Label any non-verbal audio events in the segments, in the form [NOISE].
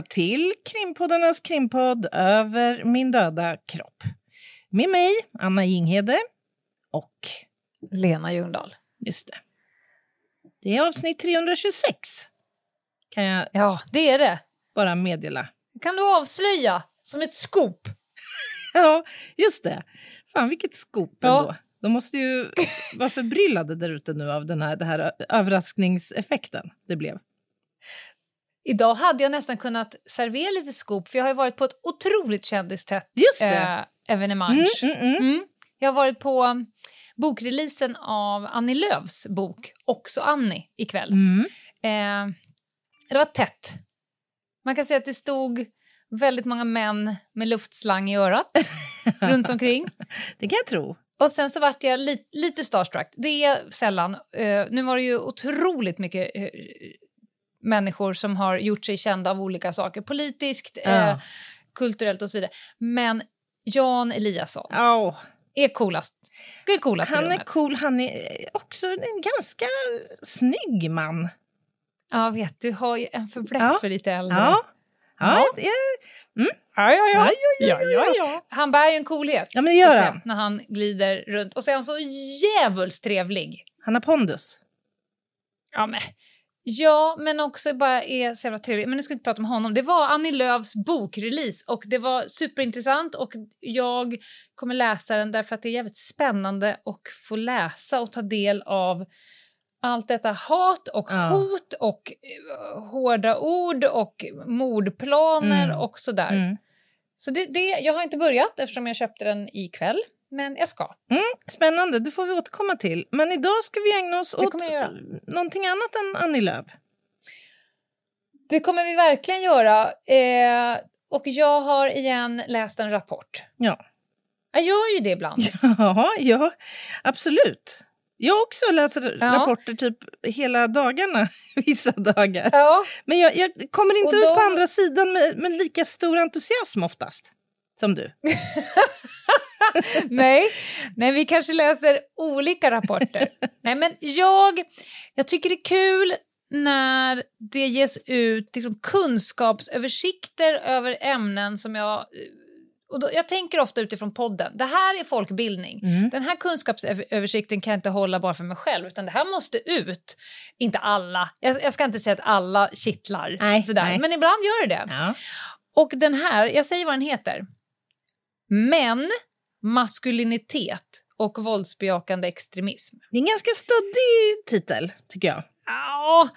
Välkomna till krimpoddarnas krimpodd Över min döda kropp. Med mig, Anna Jinghede och Lena Ljungdahl. just det. Det är avsnitt 326. Kan jag Ja, det är det. bara meddela. Kan du avslöja som ett scoop? [LAUGHS] Ja, just det. Fan vilket Ja. ändå. De måste ju vara förbryllade där ute nu av den här, det här överraskningseffekten det blev. Idag hade jag nästan kunnat servera lite scoop för jag har ju varit på ett otroligt kändistätt eh, evenemang. Mm, mm, mm. Mm. Jag har varit på um, bokreleasen av Annie Lööfs bok Också Annie ikväll. Mm. Eh, det var tätt. Man kan säga att det stod väldigt många män med luftslang i örat [LAUGHS] runt omkring. Det kan jag tro. Och sen så vart jag li lite starstruck. Det är sällan. Eh, nu var det ju otroligt mycket eh, människor som har gjort sig kända av olika saker. Politiskt, eh, Ja. kulturellt och så vidare. Men Jan Eliasson Ja, är coolast. Det är coolast han är cool. Han är också en ganska snygg man. Ja, vet du har ju en fäbless Ja. för lite äldre. Ja. Ja, Ja. ja. Ja, ja, ja, ja, ja, ja. Han bär ju en coolhet. Ja, men det gör han. När han glider runt. Och så är han så djävulskt trevlig. Han har pondus. Ja, men, ja, men också bara är så jävla trevlig. Men nu ska vi inte prata om honom. Det var Annie Lööfs bokrelease och det var superintressant och jag kommer läsa den därför att det är jävligt spännande att få läsa och ta del av allt detta hat och Ja. hot och eh, hårda ord och mordplaner Mm. och sådär. Mm. Så det, det, jag har inte börjat eftersom jag köpte den ikväll, men jag ska. Spännande, det får vi återkomma till. Men idag ska vi ägna oss åt någonting annat än Annie Lööf. Det kommer vi verkligen göra. Eh, och jag har igen läst en rapport. Ja. Jag gör ju det ibland. [LAUGHS] Ja, ja, absolut. Jag också läser Ja. rapporter typ hela dagarna, [LAUGHS] vissa dagar. Ja, Men jag, jag kommer inte Och ut på då- andra sidan med, med lika stor entusiasm oftast. Som du. [LAUGHS] nej, nej, vi kanske läser olika rapporter. [LAUGHS] nej, men jag, jag tycker det är kul när det ges ut liksom, kunskapsöversikter över ämnen som jag... Och då, jag tänker ofta utifrån podden. Det här är folkbildning. Mm. Den här kunskapsöversikten kan jag inte hålla bara för mig själv, utan det här måste ut. Inte alla. Jag, jag ska inte säga att alla kittlar, Nej, sådär. nej. men ibland gör det det. Ja. Och den här, jag säger vad den heter. Män, maskulinitet och våldsbejakande extremism. Det är en ganska stöddig titel, tycker jag. Ja,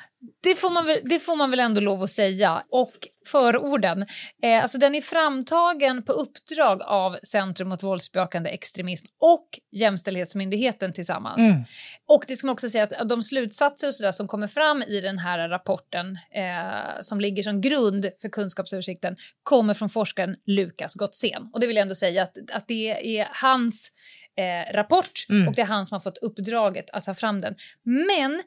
det får, man väl, det får man väl ändå lov att säga. Och förorden, eh, alltså den är framtagen på uppdrag av Centrum mot våldsbejakande extremism och Jämställdhetsmyndigheten tillsammans. Mm. Och det ska man också säga att de slutsatser och så som kommer fram i den här rapporten eh, som ligger som grund för kunskapsöversikten kommer från forskaren Lukas Gottsén. Och det vill jag ändå säga att, att det är hans eh, rapport Mm. och det är han som har fått uppdraget att ta fram den. Men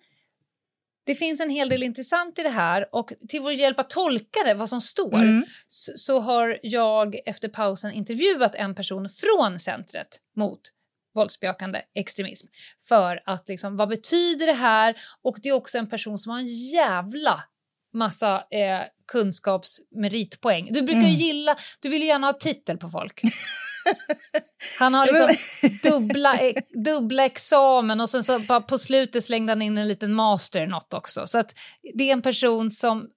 det finns en hel del intressant i det här och till vår hjälp att tolka det, vad som står, Mm. så, så har jag efter pausen intervjuat en person från centret mot våldsbejakande extremism. För att liksom, vad betyder det här? Och det är också en person som har en jävla massa eh, kunskapsmeritpoäng. Du brukar Mm. gilla, du vill ju gärna ha titel på folk. [LAUGHS] Han har liksom dubbla, eh, dubbla examen och sen så på slutet slängde han in en liten master något också. Så att det är en person som,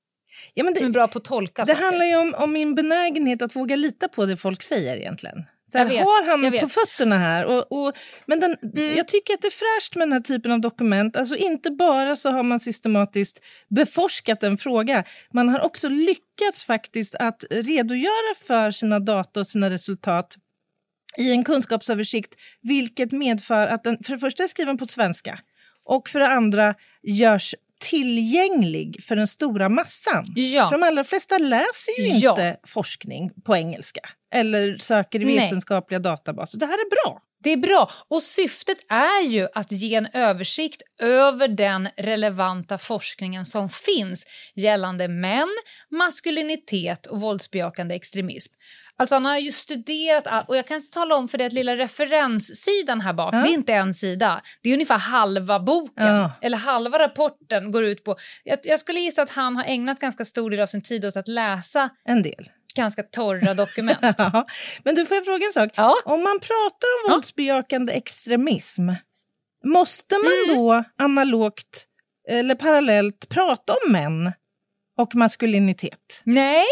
Ja, men som är det, bra på att tolka det saker. handlar ju om, om min benägenhet att våga lita på det folk säger egentligen. Så här, vet, har han på fötterna här? Och, och, men den, jag tycker att det är fräscht med den här typen av dokument. Alltså inte bara så har man systematiskt beforskat en fråga. Man har också lyckats faktiskt att redogöra för sina data och sina resultat i en kunskapsöversikt, vilket medför att den för det första är skriven på svenska och för det andra görs tillgänglig för den stora massan. Ja. För de allra flesta läser ju Ja. inte forskning på engelska eller söker i Nej. vetenskapliga databaser. Det här är bra. Det är bra. Och syftet är ju att ge en översikt över den relevanta forskningen som finns gällande män, maskulinitet och våldsbejakande extremism. Alltså han har ju studerat allt, och jag kan tala om för dig att lilla referenssidan här bak, Ja. det är inte en sida. Det är ungefär halva boken, Ja. eller halva rapporten går ut på... Jag, jag skulle gissa att han har ägnat ganska stor del av sin tid åt att läsa En del. ganska torra dokument. [LAUGHS] Ja. Men du, får jag fråga en sak? Om man pratar om Ja. våldsbejakande extremism, måste man Mm. då analogt eller parallellt prata om män och maskulinitet? Nej,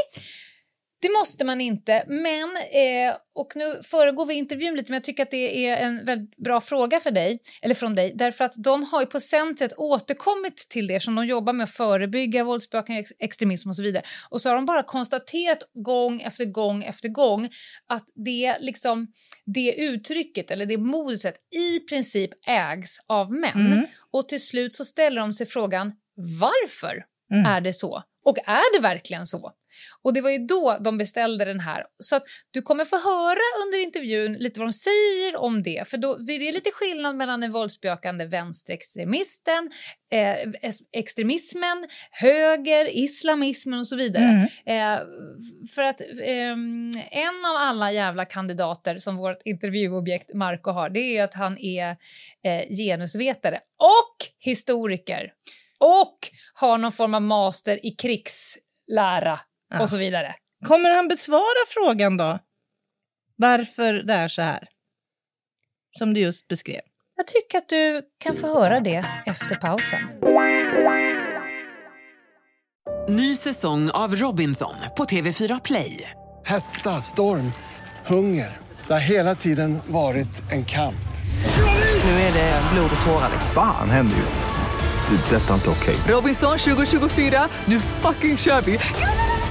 det måste man inte. Men, eh, och nu föregår vi intervjun lite, men jag tycker att det är en väldigt bra fråga för dig, eller från dig, därför att de har ju på centret återkommit till det som de jobbar med att förebygga våldsbejakande ex- extremism och så vidare. Och så har de bara konstaterat gång efter gång efter gång att det, liksom, det uttrycket, eller det moduset, i princip ägs av män. Mm. Och till slut så ställer de sig frågan, varför Mm. är det så? Och är det verkligen så? Och det var ju då de beställde den här. Så att du kommer få höra under intervjun lite vad de säger om det. För då, det är lite skillnad mellan den våldsbejakande vänsterextremisten, eh, extremismen, höger, islamismen och så vidare. Mm. Eh, för att ehm, en av alla jävla kandidater som vårt intervjuobjekt Marco har, det är ju att han är eh, genusvetare och historiker och har någon form av master i krigslära Ja. och så vidare. Kommer han besvara frågan då? Varför det är så här? Som du just beskrev. Jag tycker att du kan få höra det efter pausen. Ny säsong av Robinson på TV4 Play. Hetta, storm, hunger. Det har hela tiden varit en kamp. Nu är det blod och tårar. Fan händer just nu. Det. är Detta är inte okej. Robinson 2024, nu fucking kör vi!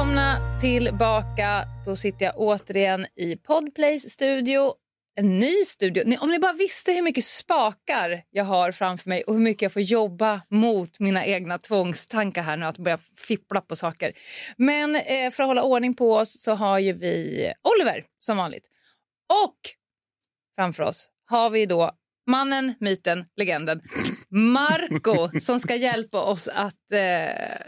Välkomna tillbaka. Då sitter jag återigen i Podplays studio. En ny studio. Ni, om ni bara visste hur mycket spakar jag har framför mig och hur mycket jag får jobba mot mina egna tvångstankar här nu att börja fippla på saker. Men eh, för att hålla ordning på oss så har ju vi Oliver som vanligt. Och framför oss har vi då mannen, myten, legenden Marco som ska hjälpa oss att eh,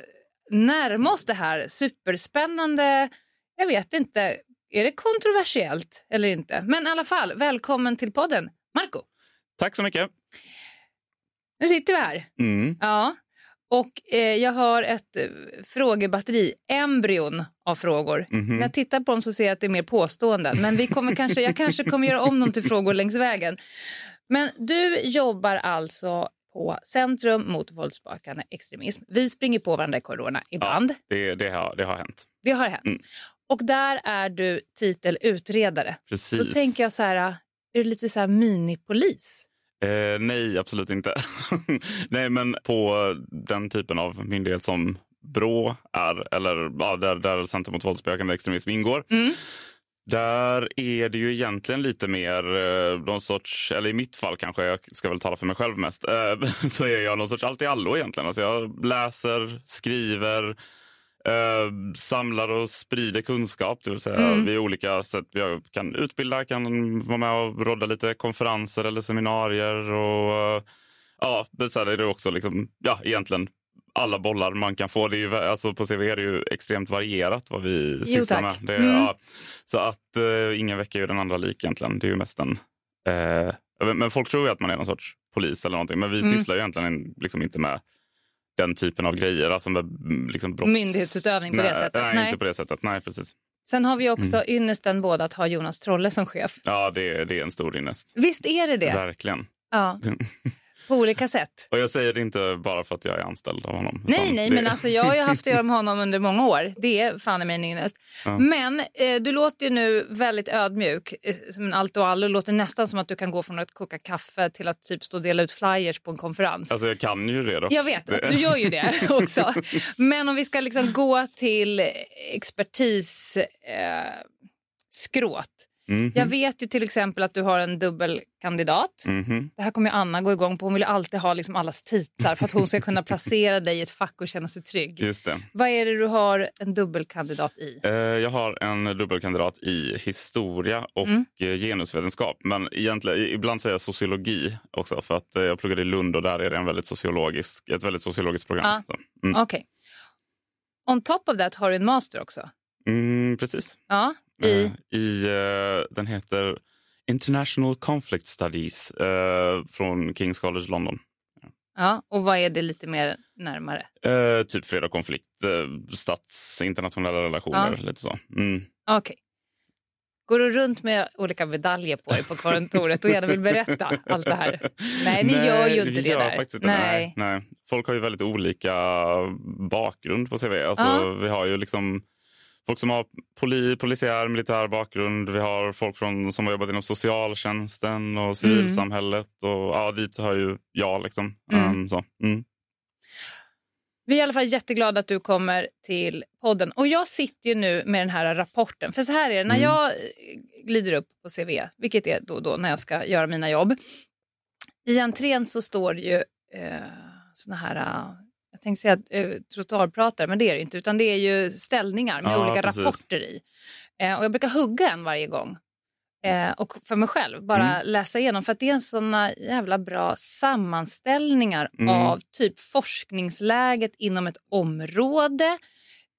närma oss det här superspännande, jag vet inte, är det kontroversiellt eller inte? Men i alla fall, välkommen till podden, Marco. Tack så mycket. Nu sitter vi här. Mm. Ja. Och eh, jag har ett eh, frågebatteri, embryon av frågor. Mhm. När jag tittar på dem så ser jag att det är mer påståenden. Men vi kommer kanske, jag kanske kommer göra om dem till frågor längs vägen. Men du jobbar alltså på Centrum mot våldsbejakande extremism. Vi springer på varandra i korridorerna ibland. Det, det, har, det har hänt. Det har hänt. Mm. Och där är du titel utredare. Precis. Då tänker jag så här, är du lite så här minipolis? Eh, nej, absolut inte. [LAUGHS] nej, men på den typen av myndighet som Brå är, eller ja, där, där Center mot våldsbejakande extremism ingår, Mm. Där är det ju egentligen lite mer eh, någon sorts, eller i mitt fall kanske, jag ska väl tala för mig själv mest, eh, [LAUGHS] så är jag någon sorts allt i allo egentligen. Alltså jag läser, skriver, eh, samlar och sprider kunskap. Det vill säga Mm. vid olika sätt. Jag kan utbilda, kan vara med och rodda lite konferenser eller seminarier. Och, ja, men sen är det också liksom, ja, egentligen alla bollar man kan få. Det är ju, alltså på CV är det ju extremt varierat vad vi sysslar tack. med. Det, Mm. ja, så att eh, ingen vecka är ju den andra lik egentligen. Det är ju mest en... Eh, men folk tror ju att man är någon sorts polis eller någonting. Men vi Mm. sysslar ju egentligen liksom inte med den typen av grejer. Alltså med mm, liksom brotts... Myndighetsutövning på det nej, sättet. Nej, Nej. inte på det sättet. Nej, precis. Sen har vi också Mm. ynnesten båda att ha Jonas Trolle som chef. Ja, det, det är en stor ynnest. Visst är det det? Verkligen. Ja, [LAUGHS] på olika sätt. Och jag säger det inte bara för att jag är anställd av honom. Nej, nej, det... men alltså jag har ju haft att göra med honom under många år. Det är fan i mig en ynnest. Ja. Men eh, du låter ju nu väldigt ödmjuk, eh, som en allt och allo. Låter nästan som att du kan gå från att koka kaffe till att typ stå och dela ut flyers på en konferens. Alltså jag kan ju det då. Jag vet, Det- du gör ju det [LAUGHS] också. Men om vi ska liksom gå till expertis eh, skråt. Mhm. Jag vet ju till exempel att du har en dubbelkandidat. Mhm. Det här kommer ju Anna gå igång på. Hon vill ju alltid ha liksom allas titlar för att hon ska kunna [LAUGHS] placera dig i ett fack och känna sig trygg. Just det. Vad är det du har en dubbelkandidat i? Eh, Jag har en dubbelkandidat i historia och Mm. eh, genusvetenskap. Men egentligen, ibland säger jag sociologi också för att eh, jag pluggade i Lund och där är det en väldigt sociologisk, ett väldigt sociologiskt program. Så, mm. Okej. On top of that har du en master också. Mm, precis. Ja, i... Eh, i eh, den heter International Conflict Studies eh, från Kings College London. Ja, och vad är det lite mer närmare? Eh, typ fred och konflikt, eh, stats, internationella relationer, Ja. lite så. Mm. Okej. Går du runt med olika medaljer på dig på kontoret och gärna vill berätta allt det här? Nej, ni gör ju inte det gör där. Inte. Nej. Nej. Folk har ju väldigt olika bakgrund på CV. Alltså, Ja. Vi har ju liksom folk som har poli, polisiär, militär bakgrund. Vi har folk från, som har jobbat inom socialtjänsten och civilsamhället. Och, ja, dit hör ju jag. Liksom. Mm. Um, så. Mm. Vi är i alla fall jätteglada att du kommer till podden. Och jag sitter ju nu med den här rapporten. För så här är det, när Mm. jag eh, glider upp på CV, vilket är då och då när jag ska göra mina jobb. I entrén så står det ju eh, såna här, jag tänkte säga eh, trottoarpratare, men det är det inte. Utan det är ju ställningar med Ja, olika precis. rapporter i. Eh, och jag brukar hugga en varje gång. Eh, och för mig själv, bara Mm. läsa igenom. För att det är såna jävla bra sammanställningar Mm. av typ forskningsläget inom ett område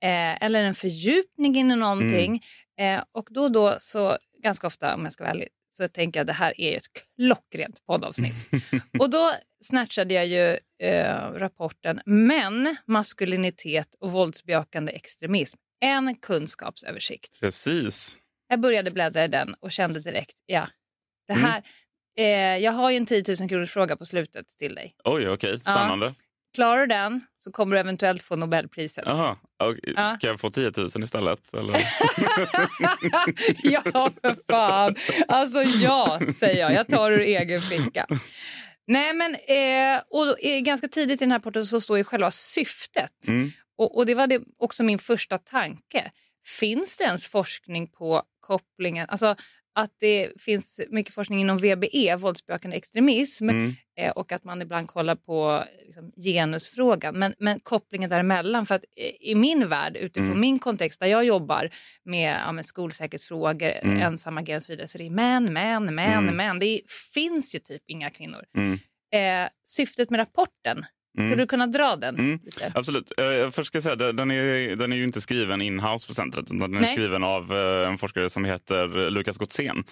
eh, eller en fördjupning inom någonting. Eh, och då och då, så ganska ofta om jag ska vara ärlig, så tänker jag det här är ett klockrent poddavsnitt. [LAUGHS] och då snatchade jag ju eh, rapporten Män, maskulinitet och våldsbejakande extremism. En kunskapsöversikt. Precis. Jag började bläddra i den och kände direkt, ja, det Mm. här, eh, jag har ju en 10 000 kronors fråga på slutet till dig. Oj, okej. Spännande. Klarar du den så kommer du eventuellt få Nobelpriset. Jaha. Och, Ja. Kan jag få 10 000 istället? Eller? [LAUGHS] ja, för fan. Alltså ja, säger jag. Jag tar ur egen ficka. Nej, men eh, och då, eh, ganska tidigt i den här rapporten så står ju själva syftet. Mm. Och, och det var det också min första tanke. Finns det ens forskning på kopplingen, alltså att det finns mycket forskning inom VBE, våldsbejakande extremism, Mm. eh, och att man ibland kollar på liksom, genusfrågan, men, men kopplingen däremellan. För att eh, i min värld, utifrån Mm. min kontext där jag jobbar med, ja, med skolsäkerhetsfrågor, Mm. ensamagerande och så vidare, så det är män, män, män, Mm. män. Det är, finns ju typ inga kvinnor. Mm. Eh, syftet med rapporten, Mm. skulle du kunna dra den? Mm, absolut. Eh, först ska jag säga, den- är, den är ju inte skriven in-house på centret. Utan den är Nej. skriven av eh, en forskare som heter Lukas Gottsén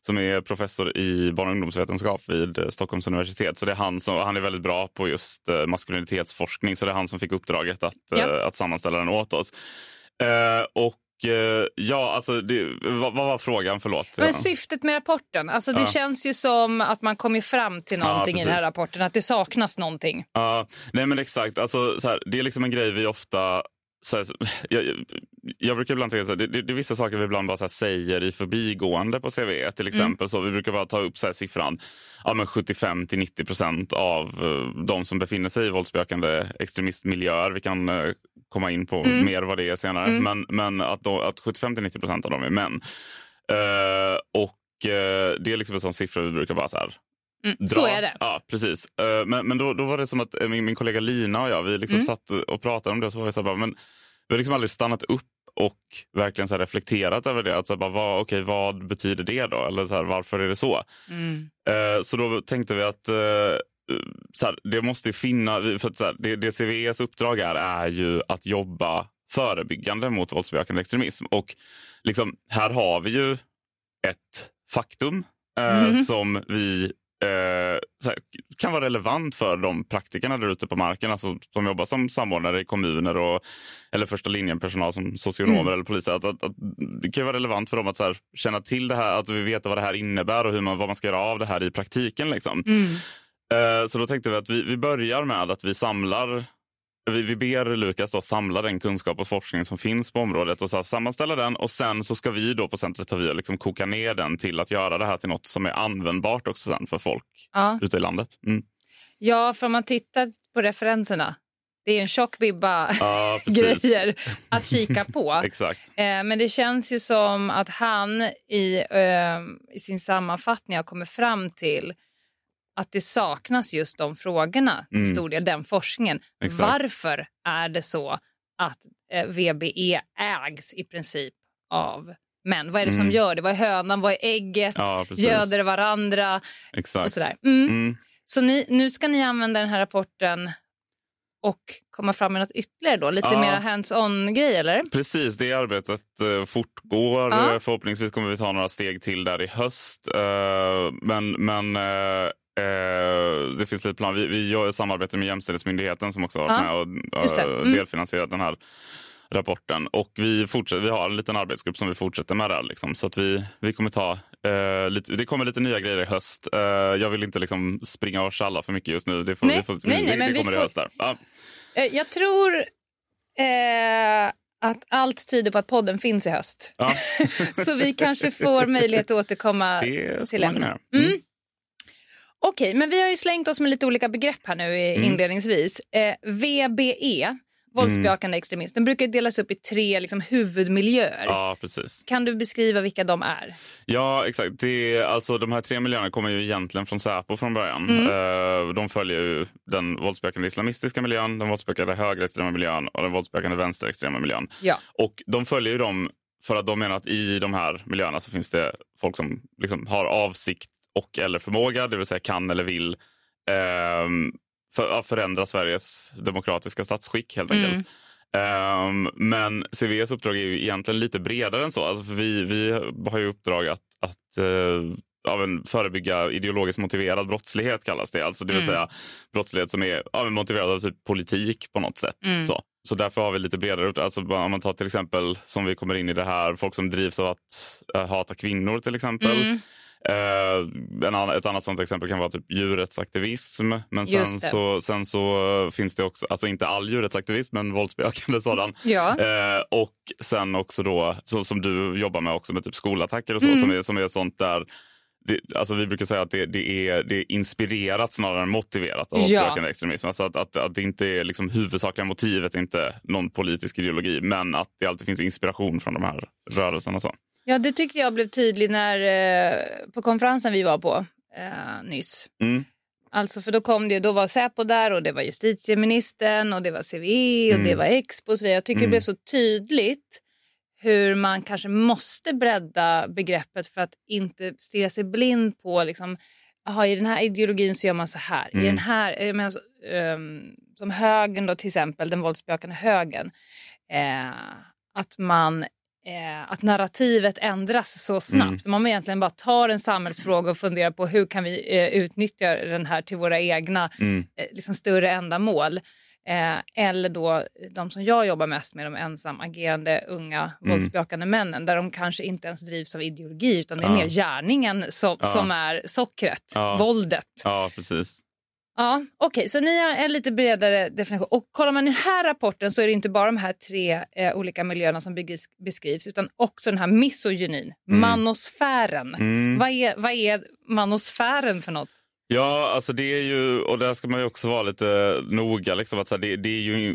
som är professor i barn och ungdomsvetenskap vid eh, Stockholms universitet. Så det är han, som, han är väldigt bra på just eh, maskulinitetsforskning, så det är han som fick uppdraget att, Ja. att sammanställa den åt oss. Eh, och ja, alltså, det, vad, var frågan? Förlåt. Men Ja. syftet med rapporten, alltså det Ja. känns ju som att man kommer fram till Ja, någonting i den här rapporten, att det saknas någonting. Ja, nej men exakt. Alltså, så här, det är liksom en grej vi ofta... Så här, [LAUGHS] jag, jag, brukar ibland tänka så här, det, det, det är vissa saker vi ibland bara så säger i förbigående på CV. Till exempel så Vi brukar bara ta upp så här, siffran ja, men 75 till 90 procent av eh, de som befinner sig i våldsbejakande extremistmiljöer. Vi kan eh, komma in på Mm. mer vad det är senare. Mm. Men, men att, då, att 75 till 90 procent av dem är män. Eh, och eh, det är liksom en sån siffra vi brukar bara så här Mm, så är det. Ja, precis. Eh, men men då, då var det som att eh, min, min kollega Lina och jag, vi liksom Mm. satt och pratade om det så var jag så här, bara, men vi har liksom aldrig stannat upp och verkligen så reflekterat över det. Att så här, bara, vad, okej, vad betyder det då? Eller så här, varför är det så? Mm. Eh, så då tänkte vi att så här, det måste ju finnas... För att, så här, det, det CVEs uppdrag är, är ju att jobba förebyggande mot våldsbejakande extremism. Och liksom, här har vi ju ett faktum Mhm. som vi eh, här, kan vara relevant för de praktikerna där ute på marken alltså, som jobbar som samordnare i kommuner och, eller första linjen personal som socionomer Mm. eller poliser. Att, att, att, det kan vara relevant för dem att så här, känna till det här, att vi vet vad det här innebär och hur man, vad man ska göra av det här i praktiken. Liksom. Eh, Så då tänkte vi att vi, vi börjar med att vi samlar vi, vi ber Lukas då samla den kunskap och forskning som finns på området och så sammanställa den och sen så ska vi då på centret ta vid och liksom koka ner den till att göra det här till något som är användbart också sen för folk Ja. ute i landet. Mm. Ja, för om man tittar på referenserna. Det är en tjock bibba Ja, [LAUGHS] grejer att [LAUGHS] kika på. Exakt. Eh, men det känns ju som att han i, eh, i sin sammanfattning har kommit fram till att det saknas just de frågorna till Mm. stor del, den forskningen. Exakt. Varför är det så att eh, VBE ägs i princip av män? Vad är det som Mm. gör det? Vad är hönan? Vad är ägget? Ja, precis. Göder varandra? Exakt. Och sådär. Mm. Mm. Så ni, nu ska ni använda den här rapporten och komma fram med något ytterligare då? Lite Ja. mera hands-on-grej eller? Precis, det arbetet eh, fortgår. Ja. Eh, Förhoppningsvis kommer vi ta några steg till där i höst. Eh, men men eh, det finns lite plan. Vi, vi gör samarbete med Jämställdhetsmyndigheten som också har varit Ja. med och eh, Mm. delfinansierat den här rapporten. Och vi, fortsätter, vi har en liten arbetsgrupp som vi fortsätter med där. Liksom. Så att vi, vi kommer ta eh, lite, det kommer lite nya grejer i höst. Eh, jag vill inte liksom springa och tjalla för mycket just nu. Det, får, Nej. vi får, Nej, nej, det, men det vi kommer i får- höst där. Eh, Jag tror att allt tyder på att podden finns i höst. [LAUGHS] Så vi kanske får möjlighet att återkomma till ämnet. göra. Mm. Okej, men vi har ju slängt oss med lite olika begrepp här nu i- Mm. inledningsvis. Eh, VBE, våldsbejakande extremism, den brukar delas upp i tre liksom, huvudmiljöer. ja, precis. Kan du beskriva vilka de är? Ja, exakt. Det, är- alltså, de här tre miljöerna kommer ju egentligen från Säpo från början. Mm. Eh, de följer ju den våldsbejakande islamistiska miljön, den våldsbejakande högerextrema miljön och den våldsbejakande vänsterextrema miljön. Ja. Och de följer ju dem för att de menar att i de här miljöerna så finns det folk som liksom har avsikt och eller förmåga, det vill säga kan eller vill ehm, för, ja, förändra Sveriges demokratiska statsskick helt enkelt. Mm. Ehm, men CVs uppdrag är ju egentligen lite bredare än så. Alltså för vi, vi har ju uppdrag att, att av en förebygga ideologiskt motiverad brottslighet kallas det. Alltså det vill Mm. säga brottslighet som är ja, motiverad av typ politik på något sätt. Mm. Så. så därför har vi lite bredare. Alltså om man tar till exempel som vi kommer in i det här, folk som drivs av att eh, hata kvinnor till exempel. Mm. Eh, en annan, ett annat sånt exempel kan vara typ djurrättsaktivism. Men sen så, sen så finns det också, alltså inte all djurrättsaktivism, men våldsbejakande sådan. [LAUGHS] Ja. Eh, och sen också då, så, som du jobbar med också med typ skolattacker och så, Mm. som, är, som är sånt där det, alltså vi brukar säga att det, det, är, det är inspirerat snarare än motiverat av Ja. extremism. Alltså att, att, att det inte är liksom huvudsakliga motivet, inte någon politisk ideologi, men att det alltid finns inspiration från de här rörelserna. Så. Ja, det tyckte jag blev tydligt när, eh, på konferensen vi var på eh, nyss. Mm. Alltså för då kom det då var Säpo där och det var justitieministern och det var CVE och Mm. det var Expo och så vidare. Jag tycker det Mm. blev så tydligt hur man kanske måste bredda begreppet för att inte stirra sig blind på liksom, aha, i den här ideologin så gör man så här. I Mm. den här, jag menar, så, ehm, som högern då till exempel, den våldsbejakande högern, eh, att man eh, att narrativet ändras så snabbt. Man egentligen bara tar en samhällsfråga och funderar på hur kan vi eh, utnyttja den här till våra egna Mm. eh, liksom större ändamål. Eh, eller då de som jag jobbar mest med, de ensamagerande unga Mm. våldsbejakande männen, där de kanske inte ens drivs av ideologi utan det är Ja. mer gärningen som, Ja. som är sockret, Ja. våldet. Ja, precis. Ja, okej, så ni har en lite bredare definition. Och kollar man i den här rapporten så är det inte bara de här tre eh, olika miljöerna som beskrivs utan också den här misogynin, Mm. manosfären. Mm. Vad, är, vad är manosfären för något? Ja, alltså det är ju, och där ska man ju också vara lite noga. Liksom, att så här, det, det är ju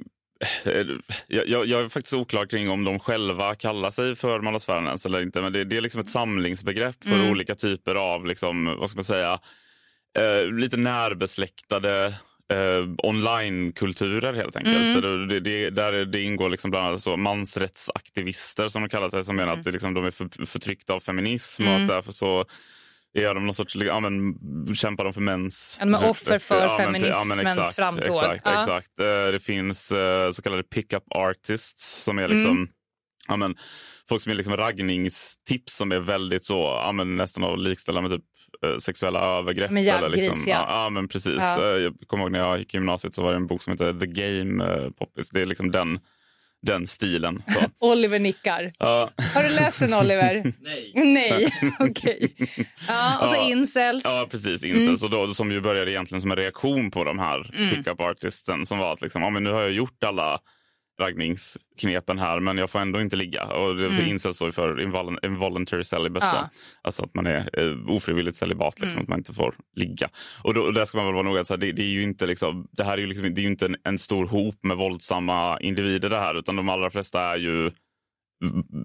eh, jag, jag, jag är faktiskt oklar kring om de själva kallar sig för Malosfären ens eller inte. Men det, det är liksom ett samlingsbegrepp för Mm. olika typer av, liksom, vad ska man säga, eh, lite närbesläktade eh, online-kulturer helt enkelt. Mm. Där Det, det, där det ingår liksom bland annat så mansrättsaktivister som de kallar sig som menar att det, liksom, de är för, förtryckta av feminism och Mm. att därför så är de någon sorts, ja, men, kämpar de för mäns... Ja, är offer för Ja, men- feminismens exakt, framtåg. Exakt, Ja. exakt. Eh, Det finns eh, så kallade pick-up artists som är liksom Mm. ja, men, folk som är liksom raggningstips som är väldigt så, ja, men, nästan att likställa med typ eh, sexuella övergrepp. Men eller liksom, grisiga. ja, ja, men precis. Ja. Jag kommer ihåg när jag gick i gymnasiet så var det en bok som heter The Game Poppis. Det är liksom den, den stilen. [LAUGHS] Oliver nickar. Ja. Har du läst den Oliver? [LAUGHS] Nej. Nej, [LAUGHS] okej. Ja, och så Ja. incels. Ja, precis. Incels. Och då, som ju började egentligen som en reaktion på de här Mm. pick-up artisten som var att liksom, ja, men nu har jag gjort alla raggningsknepen här men jag får ändå inte ligga. Och det, Mm. incels står för invol- involuntary celibate. Ja. Alltså att man är eh, ofrivilligt celibat, liksom, Mm. att man inte får ligga. Och, då, och där ska man väl vara noga att så här, det, det är ju inte liksom, det här är ju, liksom, det är ju inte en, en stor hop med våldsamma individer det här utan de allra flesta är ju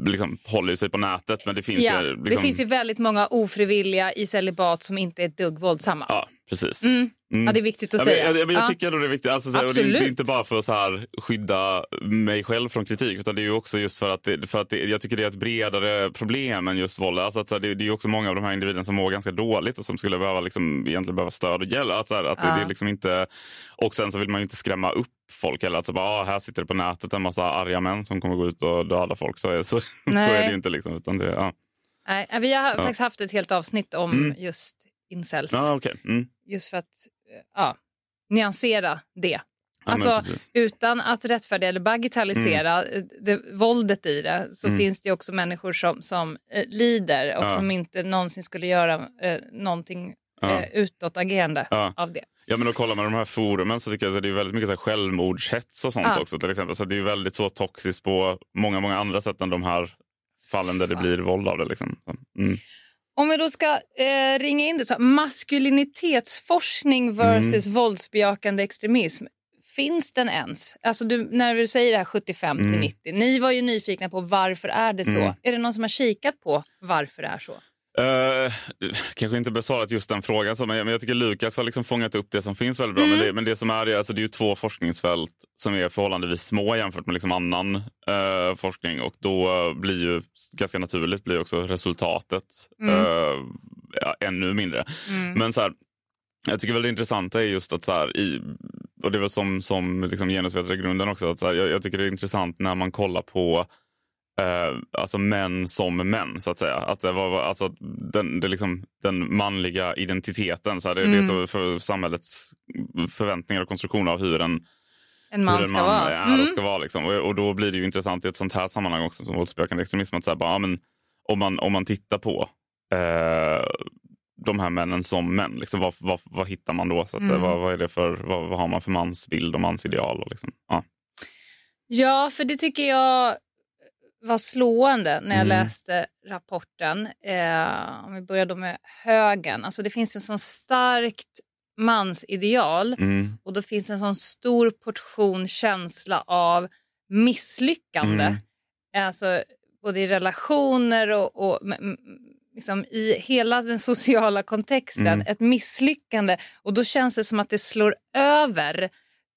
liksom håller sig på nätet men det finns ja, ju... Liksom, Det finns ju väldigt många ofrivilliga i celibat som inte är ett dugg våldsamma. Ja, precis. Mm. Ja, det är viktigt att ja, säga. Men, jag, men jag Ja. tycker ändå det är viktigt. Alltså, så det, det är inte bara för att så här, skydda mig själv från kritik utan det är också just för att, det, för att det, jag tycker det är ett bredare problem än just våld. Alltså, att, så här, det, det är också många av de här individerna som mår ganska dåligt och som skulle behöva liksom, egentligen behöva stöd och hjälp. Att, så här, att det, Ja. det är liksom inte, och sen så vill man ju inte skrämma upp folk heller. Att så bara, ah, här sitter det på nätet en massa arga män som kommer gå ut och döda folk. Så är, så, [LAUGHS] så är det ju inte. Liksom, utan det, ja. Nej, vi har Ja. faktiskt haft ett helt avsnitt om Mm. just incels. Ja, okej. Mm. Just för att ja, nyansera det. Ja, alltså, utan att rättfärdiga eller bagatellisera eh, det, våldet i det så Mm. finns det också människor som, som eh, lider och Ja. som inte någonsin skulle göra eh, någonting Ja. eh, utåtagerande Ja. av det. Ja, men att kolla med de här forumen så tycker jag att det är väldigt mycket så här självmordshets och sånt också till exempel. Så det är väldigt så toxiskt på många, många andra sätt än de här fallen där det blir våld av det. Liksom. Mm. Om vi då ska eh, ringa in det, så här, maskulinitetsforskning versus Mm. våldsbejakande extremism. Finns den ens? Alltså du, när du säger det här 75 till Mm. 90, ni var ju nyfikna på varför är det så? Mm. Är det någon som har kikat på varför det är så? Eh, kanske inte besvarat just den frågan, så, men jag, men jag tycker Lukas har liksom fångat upp det som finns väldigt bra. Mm. Men, det, men det som är det, alltså det är ju två forskningsfält som är förhållandevis små jämfört med liksom annan eh, forskning och då blir ju ganska naturligt blir också resultatet Mm. eh, ja, ännu mindre. Mm. Men så här, jag tycker väl det intressanta är just att så här, i, och det är väl som, som liksom genusvetargrunden också, att så här, jag, jag tycker det är intressant när man kollar på eh, alltså män som män, så att säga. Att det var, alltså, den, det liksom, den manliga identiteten, så här, det, det är Mm. så för samhällets förväntningar och konstruktion av hur en, En man en ska vara. är Mm. ska vara. Liksom. Och, och då blir det ju intressant i ett sånt här sammanhang också som våldsbejakande extremism. Att så här, bara, ja, men, om, man, om man tittar på eh, de här männen som män, liksom, vad, vad, vad hittar man då? Så att? Mm. vad, vad, är det för, vad, vad har man för mansbild och mansideal? Och liksom, ja. Ja, för det tycker jag var slående när jag Mm. läste rapporten. Eh, om vi börjar då med högen. Alltså det finns en sån starkt mansideal Mm. och då finns en sån stor portion känsla av misslyckande. Mm. Alltså både i relationer och, och liksom i hela den sociala kontexten. Mm. Ett misslyckande och då känns det som att det slår över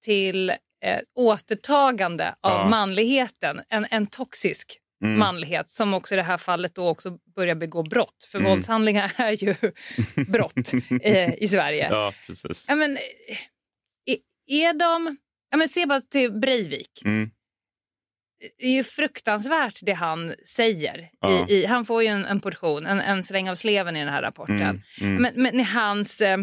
till eh, återtagande av Ja. manligheten. En, en toxisk Mm. manlighet som också i det här fallet då också börjar begå brott. För Mm. våldshandlingar [LAUGHS] är ju brott eh, i Sverige. Ja, precis. Ja, men, eh, är de... Ja, men se bara till Breivik. Mm. Det är ju fruktansvärt det han säger. Ja. I, i, han får ju en, en portion, en, en släng av sleven i den här rapporten. Mm, mm. Men, men hans, eh,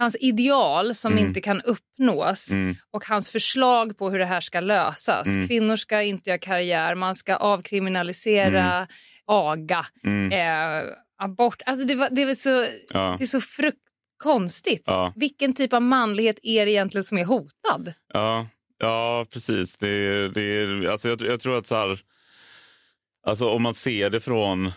hans ideal som Mm. inte kan uppnås Mm. och hans förslag på hur det här ska lösas. Mm. Kvinnor ska inte göra karriär, man ska avkriminalisera aga, Mm. eh, abort. Alltså det, var, det, var så, Ja. det är så frukt konstigt. Ja. Vilken typ av manlighet är det egentligen som är hotad? Ja, ja precis. Det, är- det, är- alltså jag, jag tror att så här, alltså om man ser det från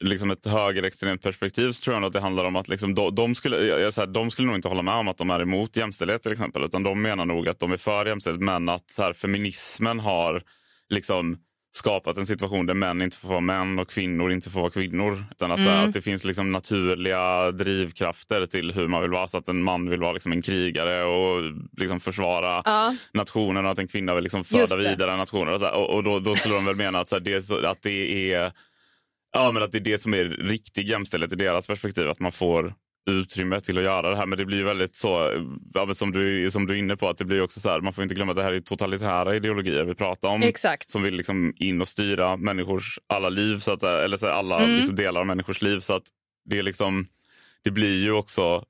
liksom ett högerextremt perspektiv så tror jag att det handlar om att liksom de, de, skulle, jag, så här, de skulle nog inte hålla med om att de är emot jämställdhet till exempel. Utan de menar nog att de är för jämställdhet men att så här, feminismen har liksom skapat en situation där män inte får vara män och kvinnor inte får vara kvinnor. Utan att, så här, Mm. att det finns liksom naturliga drivkrafter till hur man vill vara. Så att en man vill vara liksom en krigare och liksom försvara Ja. nationen och att en kvinna vill liksom föda vidare nationen. Och, och, och då, då skulle de väl mena att, så här, det, att det är Ja, men att det är det som är riktig jämställdhet i deras perspektiv. Att man får utrymme till att göra det här. Men det blir väldigt så, som, du, som du är inne på, att det blir också så här, man får inte glömma att det här är totalitära ideologier vi pratar om. Exakt. Som vill liksom in och styra människors alla liv, så att, eller så här, alla Mm. liksom delar av människors liv. Så att det är liksom, det blir ju också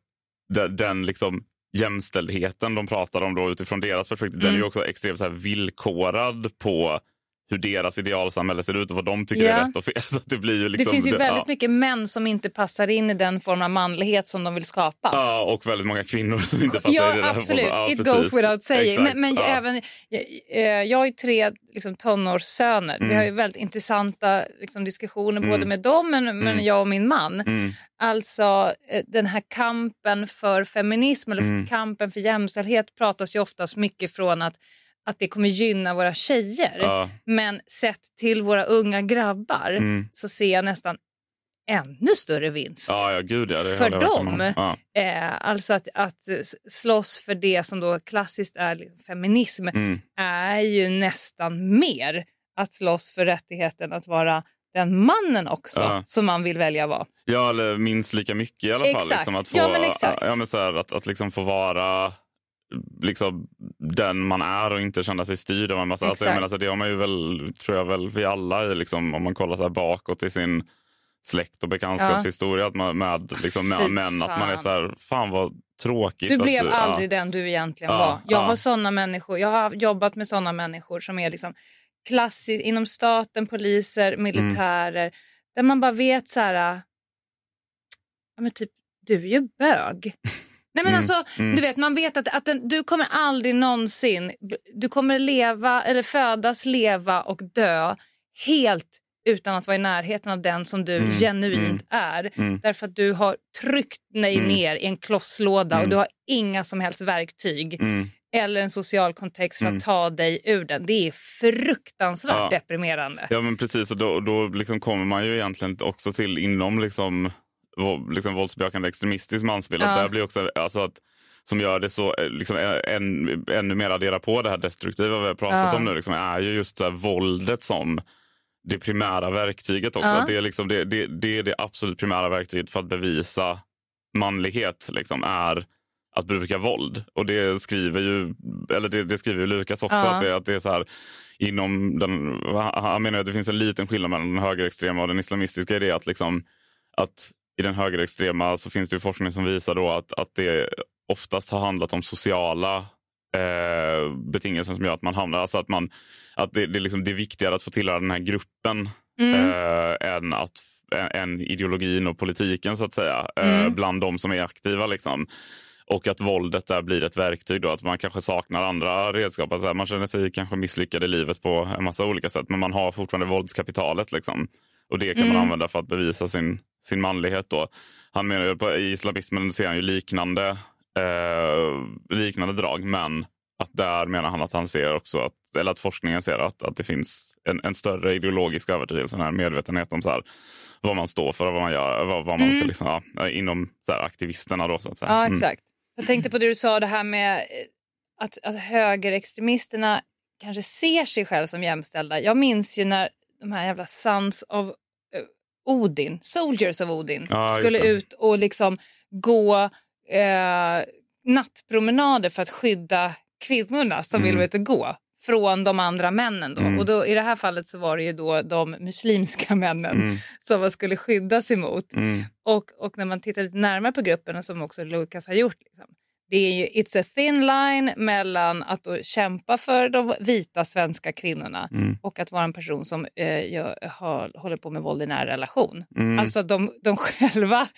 den, den liksom jämställdheten de pratar om då utifrån deras perspektiv. Den är ju Mm. också extremt så här villkorad på hur deras idealsamhälle ser ut och vad de tycker Ja. är rätt och fel. [LAUGHS] Så att det blir ju liksom, det finns ju väldigt ja. mycket män som inte passar in i den form av manlighet som de vill skapa. Ja, och väldigt många kvinnor som inte passar Ja, i det absolut. Ja, It precis. goes without saying. Exakt, Men, men ja. även, jag, eh, jag har ju tre liksom, tonårssöner. Vi Mm. har ju väldigt intressanta liksom, diskussioner både Mm. med dem men, men Mm. jag och min man. Mm. Alltså eh, den här kampen för feminism eller Mm. kampen för jämställdhet pratas ju oftast mycket från att, att det kommer gynna våra tjejer. Ja. Men sett till våra unga grabbar Mm. så ser jag nästan ännu större vinst Ja, ja, gud ja. För dem. Ja. Eh, alltså att, att slåss för det som då klassiskt är liksom feminism Mm. är ju nästan mer att slåss för rättigheten att vara den mannen också Ja. som man vill välja vara. Ja, eller minst lika mycket i alla fall. Exakt. Liksom, att få, Ja, men exakt. Ja, men så här, att, att liksom få vara liksom, den man är och inte känna sig styrd av en massa... Alltså, menar, så det har man ju väl, tror jag väl, vi alla i, liksom, om man kollar så här bakåt i sin släkt och bekantskapshistoria att man, med liksom, med män, att man är så här, fan vad tråkigt. Du att blev ja. aldrig den du egentligen Ja, var. Jag ja. har såna människor, jag har jobbat med såna människor som är liksom klassiskt inom staten, poliser, militärer, där man bara vet så här, ja men typ, du är ju bög. [LAUGHS] Nej men Mm, alltså, mm. du vet, man vet att, att den, du kommer aldrig någonsin, du kommer leva eller födas, leva och dö helt utan att vara i närheten av den som du Mm, genuint mm, är. mm. Därför att du har tryckt dig Mm. ner i en klosslåda och du har inga som helst verktyg eller en social kontext för att ta dig ur den. Det är fruktansvärt Ja. deprimerande. Ja, men precis. Och då, då liksom kommer man ju egentligen också till inom liksom, liksom våldsbejakande extremistisk mansbild. Ja. Där blir också, alltså att, som gör det så, eh, liksom, en, ännu mer addera på det här destruktiva vi har pratat Ja. om nu, liksom, är ju just här våldet som det primära verktyget också. Ja. Det, är liksom, det, det, det är det absolut primära verktyget för att bevisa manlighet, liksom, är att bruka våld. Och det skriver ju, eller det, det skriver ju Lukas också, att, det, att det är så här inom den, han han menar att det finns en liten skillnad mellan den högerextrema och den islamistiska. i det att, liksom, att i den högerextrema så finns det forskning som visar då att, att det oftast har handlat om sociala eh, betingelser som gör att man hamnar... Alltså att man, att det, det, är liksom, det är viktigare att få tillhöra den här gruppen Mm. eh, än, att, än, än ideologin och politiken så att säga, eh, Mm. bland de som är aktiva. Liksom. Och att våldet där blir ett verktyg. Då, att man kanske saknar andra redskap. Alltså, man känner sig kanske misslyckad i livet på en massa olika sätt. Men man har fortfarande våldskapitalet. Liksom. Och det kan man Mm. använda för att bevisa sin, sin manlighet. Då. Han menar på, i islamismen ser han ju liknande, eh, liknande drag. Men att där menar han att han ser också att, eller att forskningen ser att, att det finns en, en större ideologisk övertygelse, en här medvetenhet om så här, vad man står för och vad man gör, vad, vad man ska Mm. liksom, ja, inom så här, aktivisterna då så att säga. Ja, Mm. exakt. Jag tänkte på det du sa, det här med eh, att, att högerextremisterna kanske ser sig själva som jämställda. Jag minns ju när de här jävla Sons of eh, Odin, Soldiers of Odin, Ja, skulle ut och liksom gå eh, nattpromenader för att skydda kvinnorna som Mm. vill veta gå från de andra männen. Då. Mm. Och då, I det här fallet så var det ju då de muslimska [LAUGHS] männen Mm. som man skulle skyddas emot. Mm. Och, och när man tittar lite närmare på gruppen, och som också Lucas har gjort, liksom, det är ju it's a thin line mellan att kämpa för de vita svenska kvinnorna Mm. och att vara en person som eh, gör, har, håller på med våld i nära relation. Mm. Alltså de, de [LAUGHS] själva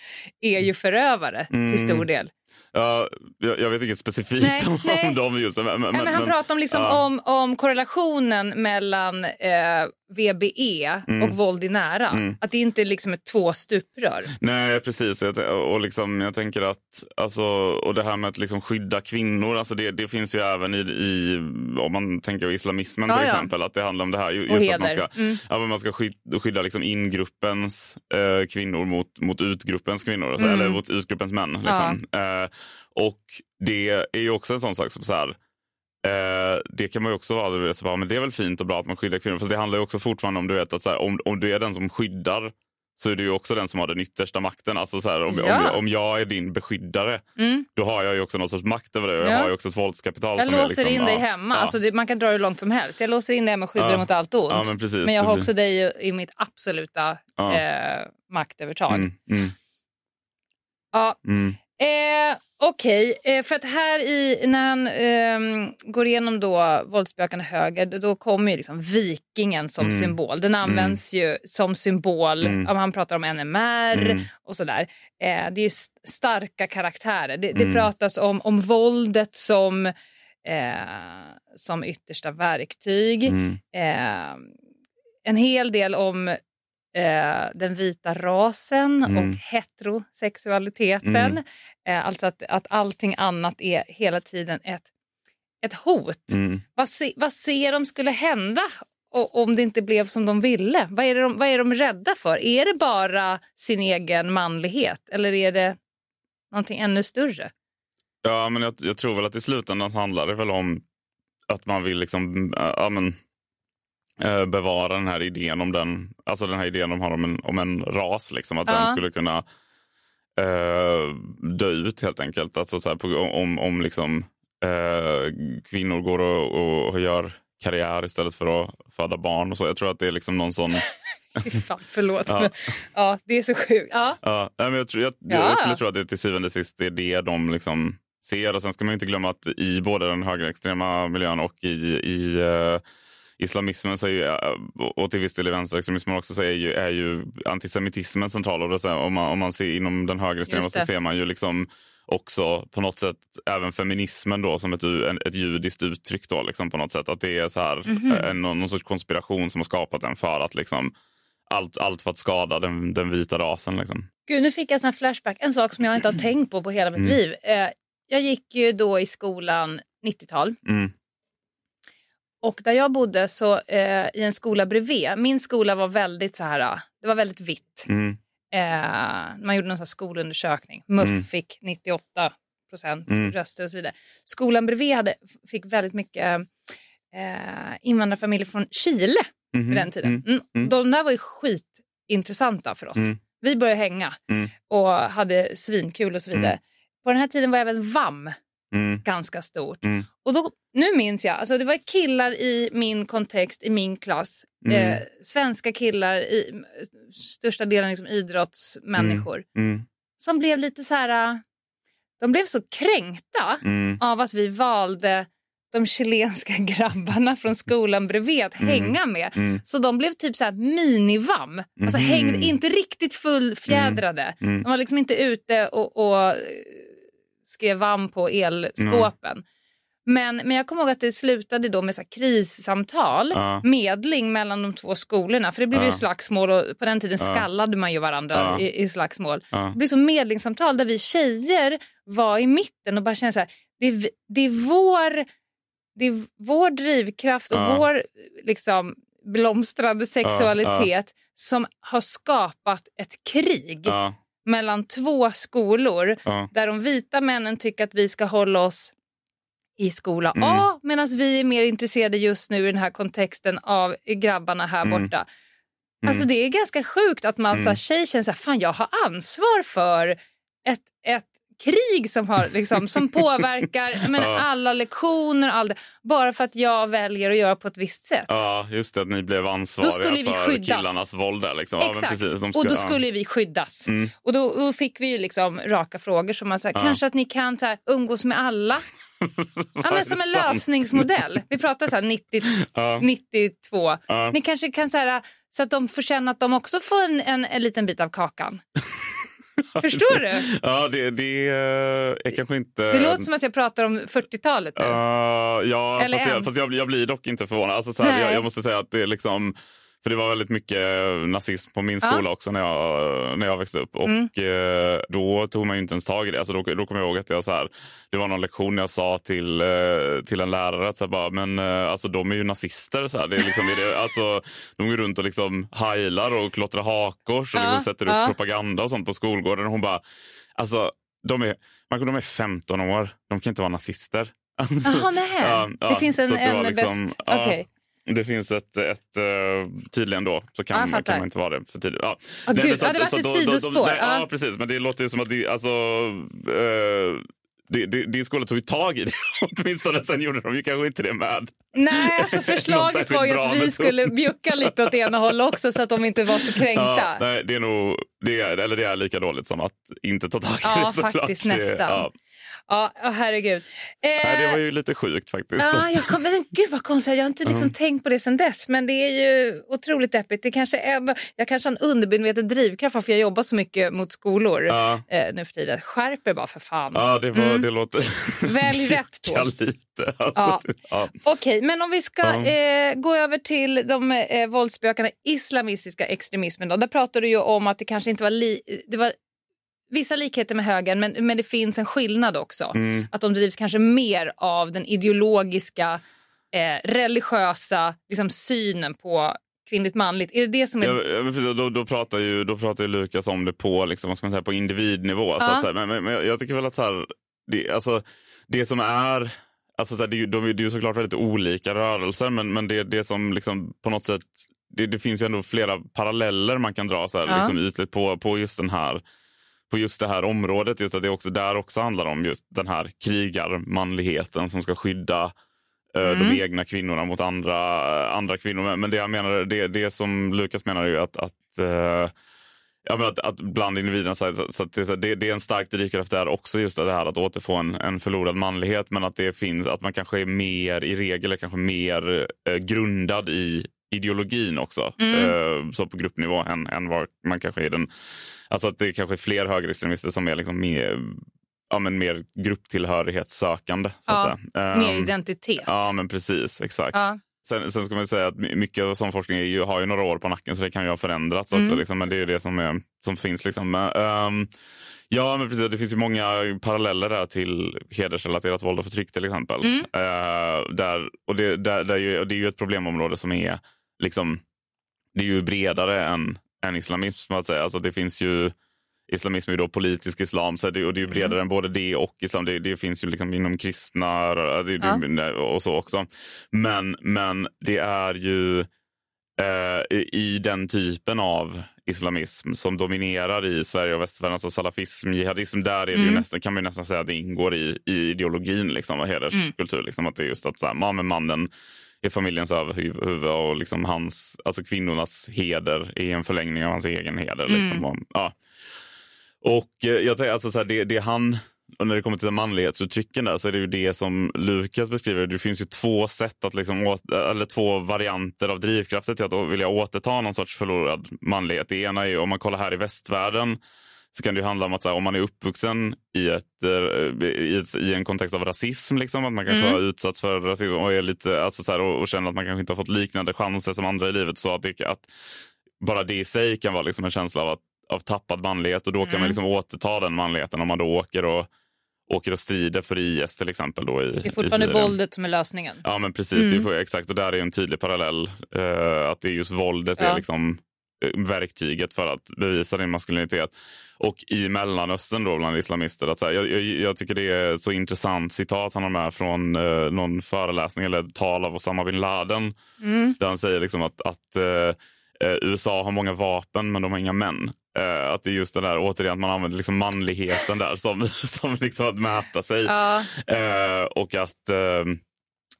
är ju förövare Mm. till stor del. Ja, jag, jag vet inget specifikt Nej, om, nej. om dem just. Men, men, Nej, men han pratar om, liksom ja. om, om korrelationen mellan eh, VBE Mm. och våld i nära. Mm. Att det inte liksom är två stuprör. Nej, precis. Och liksom, jag tänker att, alltså, och det här med att liksom skydda kvinnor, alltså det, det finns ju även i, i, om man tänker på islamismen Ja, till ja. exempel, att det handlar om det här. ju- Och Just att man heder. ska, Mm. ja, man ska skydda, skydda liksom ingruppens eh, kvinnor mot, mot utgruppens kvinnor, alltså, Mm. eller mot utgruppens män. Liksom. Eh, och det är ju också en sån sak som så här, Eh, det kan man också vara, så bara, men det är väl fint och bra att man skyddar kvinnor. Fast det handlar ju också fortfarande om du vet att så här, om, om du är den som skyddar så är du också den som har den yttersta makten. Alltså så här, om, Ja. om, om jag är din beskyddare Mm. då har jag ju också någon sorts makt över det. Jag Ja. har ju också ett våldskapital. Jag som låser liksom, in dig ja, hemma. Ja. Alltså det, man kan dra hur långt som helst. Jag låser in dig hemma och skyddar dig mot allt ont. Men precis. men jag har blir- också dig i, mitt absoluta eh, maktövertag. Mm, mm, Ja. mm. Eh, Okej, eh, för att här i, när han ehm, går igenom då våldsbejakande höger, då- kommer ju liksom vikingen som Mm. symbol. Den används ju som symbol, Mm. om han pratar om NMR Mm. och sådär. Eh, det är st- starka karaktärer. Det, det Mm. pratas om, om våldet som, eh, som yttersta verktyg. Mm. Eh, en hel del om eh, den vita rasen Mm. och heterosexualiteten. Mm. Eh, alltså att, att allting annat är hela tiden ett, ett hot. Mm. Vad, se, vad ser de skulle hända o- om det inte blev som de ville? Vad är, de, vad är de rädda för? Är det bara sin egen manlighet eller är det någonting ännu större? Ja, men jag, jag tror väl att i slutändan handlar det väl om att man vill liksom, ja, men, bevara den här idén om den, alltså den här idén de har om en, om en ras. Liksom, att Ja. den skulle kunna äh, dö ut helt enkelt. Alltså, så här, på, om om liksom, äh, kvinnor går och, och, och gör karriär istället för att föda barn. Och så. Jag tror att det är liksom någon sån... [LAUGHS] Fan, förlåt. Ja. Men, ja, det är så sjukt. Ja. Ja, men jag, tror, jag, Ja. jag skulle tro att det till syvende och sist är det de liksom ser. Och sen ska man inte glömma att i både den högerextrema miljön och i, i eh, islamismen ju, eh, och till viss del vänsterextremismen också så är ju, är ju antisemitismen central. Och då, om, man, om man ser inom den högerextrema Just så ser man ju liksom också på något sätt även feminismen då som ett, en, ett judiskt uttryck då liksom på något sätt. Att det är så här, Mhm. eh, någon, någon sorts konspiration som har skapat den för att liksom allt, allt för att skada den, den vita rasen. Liksom. Gud, nu fick jag en flashback. En sak som jag inte har [CLEARS THROAT] tänkt på på hela mitt Mm. liv. Eh, jag gick ju då i skolan 90-tal. Mm. Och där jag bodde så eh, i en skola bredvid. Min skola var väldigt så här, det var väldigt vitt. Mm. Eh, man gjorde någon skolundersökning. MUF Mm. fick 98 procent Mm. röster och så vidare. Skolan bredvid hade, fick väldigt mycket eh, invandrarfamiljer från Chile Mhm. vid den tiden. Mm. Mm. Mm. De där var ju skitintressanta för oss. Mm. Vi började hänga Mm. och hade svinkul och så vidare. Mm. På den här tiden var även VAM Mm. ganska stort. Mm. Och då, nu minns jag, alltså det var killar i min kontext, i min klass. Mm. Eh, svenska killar, i, största delen liksom idrottsmänniskor. Mm. Som blev lite så här, de blev så kränkta Mm. av att vi valde de chilenska [LAUGHS] grabbarna från skolan bredvid att Mm. hänga med. Mm. Så de blev typ så här minivam. Alltså Mhm. hängde, inte riktigt fullfjädrade. Mm. De var liksom inte ute och, och skrev vam på elskåpen. Men, men jag kommer ihåg att det slutade då med så krissamtal, Ja. medling mellan de två skolorna. För det blev ju Ja. slagsmål och på den tiden Ja. skallade man ju varandra Ja. i, i slagsmål. Det blev så medlingssamtal där vi tjejer var i mitten och bara kände så här, det det är, vår, det är vår drivkraft och vår liksom, blomstrande sexualitet som har skapat ett krig. Mellan två skolor Ja. där de vita männen tycker att vi ska hålla oss i skola Mm. A medan vi är mer intresserade just nu i den här kontexten av grabbarna här Mm. borta. Mm. Alltså det är ganska sjukt att man Mm. som tjej känner så här, fan jag har ansvar för ett, ett krig som, har, liksom, som [LAUGHS] påverkar men, Ja. alla lektioner all det, bara för att jag väljer att göra på ett visst sätt. Ja, just det. Att ni blev ansvariga Då skulle vi för skyddas. killarnas våld. Där, liksom. Ja, Exakt, precis, de och då ja. skulle vi skyddas. Mm. Och då, då fick vi ju liksom raka frågor som man sa, Ja. kanske att ni kan så här, umgås med alla. [LAUGHS] ja, men som en sant? lösningsmodell. Vi pratar så här 90, Ja. 92. Ja. Ni kanske kan så här, så att de får känna att de också får en, en, en liten bit av kakan. [LAUGHS] [LAUGHS] Förstår du? Ja, det, det är kanske inte... Det låter som att jag pratar om 40-talet nu. Uh, ja, Eller fast, jag, fast jag, blir- jag blir dock inte förvånad. Alltså, så här, jag, jag måste säga att det är liksom... För det var väldigt mycket nazism på min Ja. skola också när jag, när jag växte upp. Och Mm. eh, då tog man ju inte ens tag i det. Alltså då, då kommer jag ihåg att jag så här, det var någon lektion jag sa till, eh, till en lärare att så här, bara, men eh, alltså de är ju nazister. Så här. Det är liksom, är det, alltså, de går runt och liksom heilar och klottrar hakkors och Ja, liksom sätter upp ja. propaganda och sånt på skolgården. Och hon bara, alltså de är, man, de är 15 år, de kan inte vara nazister. [LAUGHS] Alltså, Jaha, nej. Det finns en- en bäst- ja, okej. Det finns ett, ett uh, tydligen då, så Ja, kan, jag kan fattar. man inte vara det för tidigt. Ja. Åh, Nej, så ja, att- det var ett då- då- då- sidospår. nej, Ja. Ja, precis. Men det låter ju som att det, alltså, eh, din skola tog ju tag i det [LAUGHS] åtminstone. Sen gjorde de ju kanske inte det med. Nej, alltså [LAUGHS] förslaget var ju att vi metod. skulle bjucka lite åt ena hållet också så att de inte var så kränkta. Ja, nej, det är nog det är, eller det är lika dåligt som att inte ta tag i Ja, det faktiskt, Det- nästan. Ja. Ja, ja, herregud. Eh, Nej, det var ju lite sjukt faktiskt. Ja, jag kom, men gud vad konstigt, jag har inte liksom Ja. tänkt på det sen dess. Men det är ju otroligt deppigt. Det kanske är, jag kanske har en undermedveten drivkraft för jag jobbar så mycket mot skolor Ja. eh, nu för tiden. Skärp er bara för fan. Ja, det, var, Mm. det låter... Välj [LAUGHS] rätt då. Lite. Alltså, Ja. ja. Okej, men om vi ska Ja. eh, gå över till de eh, våldsbejakande islamistiska extremismen. Då. Där pratar du ju om att det kanske inte var, li- det var vissa likheter med högern men, men det finns en skillnad också. Mm. Att de drivs kanske mer av den ideologiska, eh, religiösa liksom, synen på kvinnligt manligt. Är det det som är... Ja, då, då, pratar ju, då pratar ju Lukas om det på, liksom, vad ska man säga, på individnivå. Så Ja. att säga. Men, men, men jag- tycker väl att så här, det, alltså, det som är... Alltså, så här, det, de, det är ju såklart väldigt olika rörelser men, men det, det som liksom på något sätt... Det, det finns ju ändå flera paralleller man kan dra så här, Ja. liksom, ytligt på, på just den här på just det här området. Just att det också där också handlar om just den här krigarmanligheten som ska skydda eh, Mm. de egna kvinnorna mot andra, andra kvinnor. Men- det jag menar, det, det som Lukas menar är ju att, att eh, Ja, men att, att bland individerna så, så, det, det, det är en stark drivkraft där också just det här att återfå en, en förlorad manlighet men att det finns att man kanske är mer i regel kanske mer eh, grundad i ideologin också Mm. eh, så på gruppnivå än, än vad man kanske är i den alltså att det kanske är fler högerextremister som är liksom mer ja, men mer grupptillhörighetssökande. Så Ja, säga. mer Ehm, identitet. Ja, men precis. Exakt. Ja. Sen, sen ska man säga att my- mycket av sån forskning ju, har ju några år på nacken så det kan ju ha förändrats Mm. också. Liksom, men det är det som, är, som finns. Liksom. Men, ehm, ja, men precis. Det finns ju många paralleller där till hedersrelaterat våld och förtryck till exempel. Mm. Eh, där, och det, där, där är ju, och det är ju ett problemområde som är liksom, det är ju bredare än, än islamism. Att säga. Alltså, det finns ju Islamism är ju då politisk islam så det, och det är bredare än både det och islam. Det, det finns ju liksom inom kristna det, det, och så också. Men, men det är ju eh, i, den typen av islamism som dominerar i Sverige och västvärlden, alltså salafism, jihadism, där är det ju Mm. nästan, kan man nästan säga att det ingår i, i ideologin liksom, och hederskultur. Liksom, att det är just att så här, ja, men mannen är familjens överhuvud och liksom hans, alltså kvinnornas heder är en förlängning av hans egen heder. Liksom, Mm. och, ja. Och eh, jag tänker, alltså, så här, det, det han, och när det kommer till manlighetsuttrycken där så är det ju det som Lukas beskriver. Det finns ju två sätt att liksom, åt, eller två varianter av drivkrafter till att vilja återta någon sorts förlorad manlighet. Det ena är ju om man kollar här i västvärlden så kan det ju handla om att här, om man är uppvuxen i, ett, eh, i, ett, i en kontext av rasism, liksom, att man kanske Mm. har utsatts för rasism och, är lite, alltså, så här, och, och känner att man kanske inte har fått liknande chanser som andra i livet. Så att, det, att bara det i sig kan vara liksom en känsla av, att, av tappad manlighet och då kan Mm. man liksom återta den manligheten om man då åker och, åker och strider för IS till exempel. Då i, Det är i fortfarande Syrien. våldet som är lösningen. Ja, men precis. Mm. Det får, exakt. Och där är en tydlig parallell. eh, att det är just våldet Ja. är liksom verktyget för att bevisa din maskulinitet. Och i Mellanöstern då bland islamister. Att så här, jag, jag, jag tycker det är ett så intressant citat han har med från eh, någon föreläsning eller tal av Osama bin Laden. Mm. Där han säger liksom att, att eh, eh, USA har många vapen men de har inga män. Eh, att det är just det där återigen att man använder liksom manligheten där som, [LAUGHS] som liksom att mäta sig. Ja. Eh, och att, eh,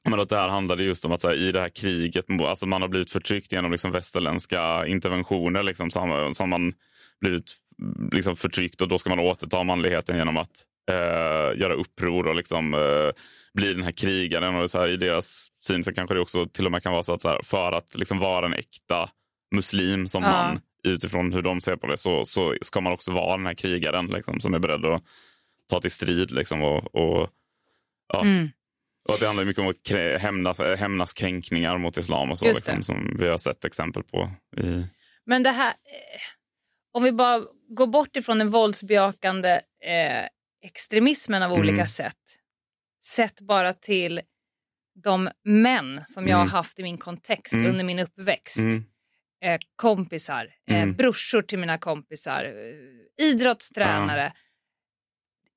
men att det här handlade just om att så här, i det här kriget, alltså man har blivit förtryckt genom liksom västerländska interventioner liksom, så har så har man blivit liksom, förtryckt och då ska man återta manligheten genom att eh, göra uppror och liksom, eh, bli den här krigaren. Och så här, I deras syn så kanske det också till och med kan vara så att så här, för att liksom vara en äkta muslim som Ja. man utifrån hur de ser på det så, så ska man också vara den här krigaren liksom, som är beredd att ta till strid. Liksom, och, och, ja. Mm. Och det handlar mycket om att hämnas, eh, hämnas kränkningar mot islam och så, liksom, som vi har sett exempel på. I, Men det här, eh, om vi bara går bort ifrån den våldsbejakande eh, extremismen av olika Mm. sätt. Sett bara till de män som jag har Mm. haft i min kontext Mm. under min uppväxt. Mm. Eh, kompisar, eh, Mm. brorsor till mina kompisar, eh, idrottstränare.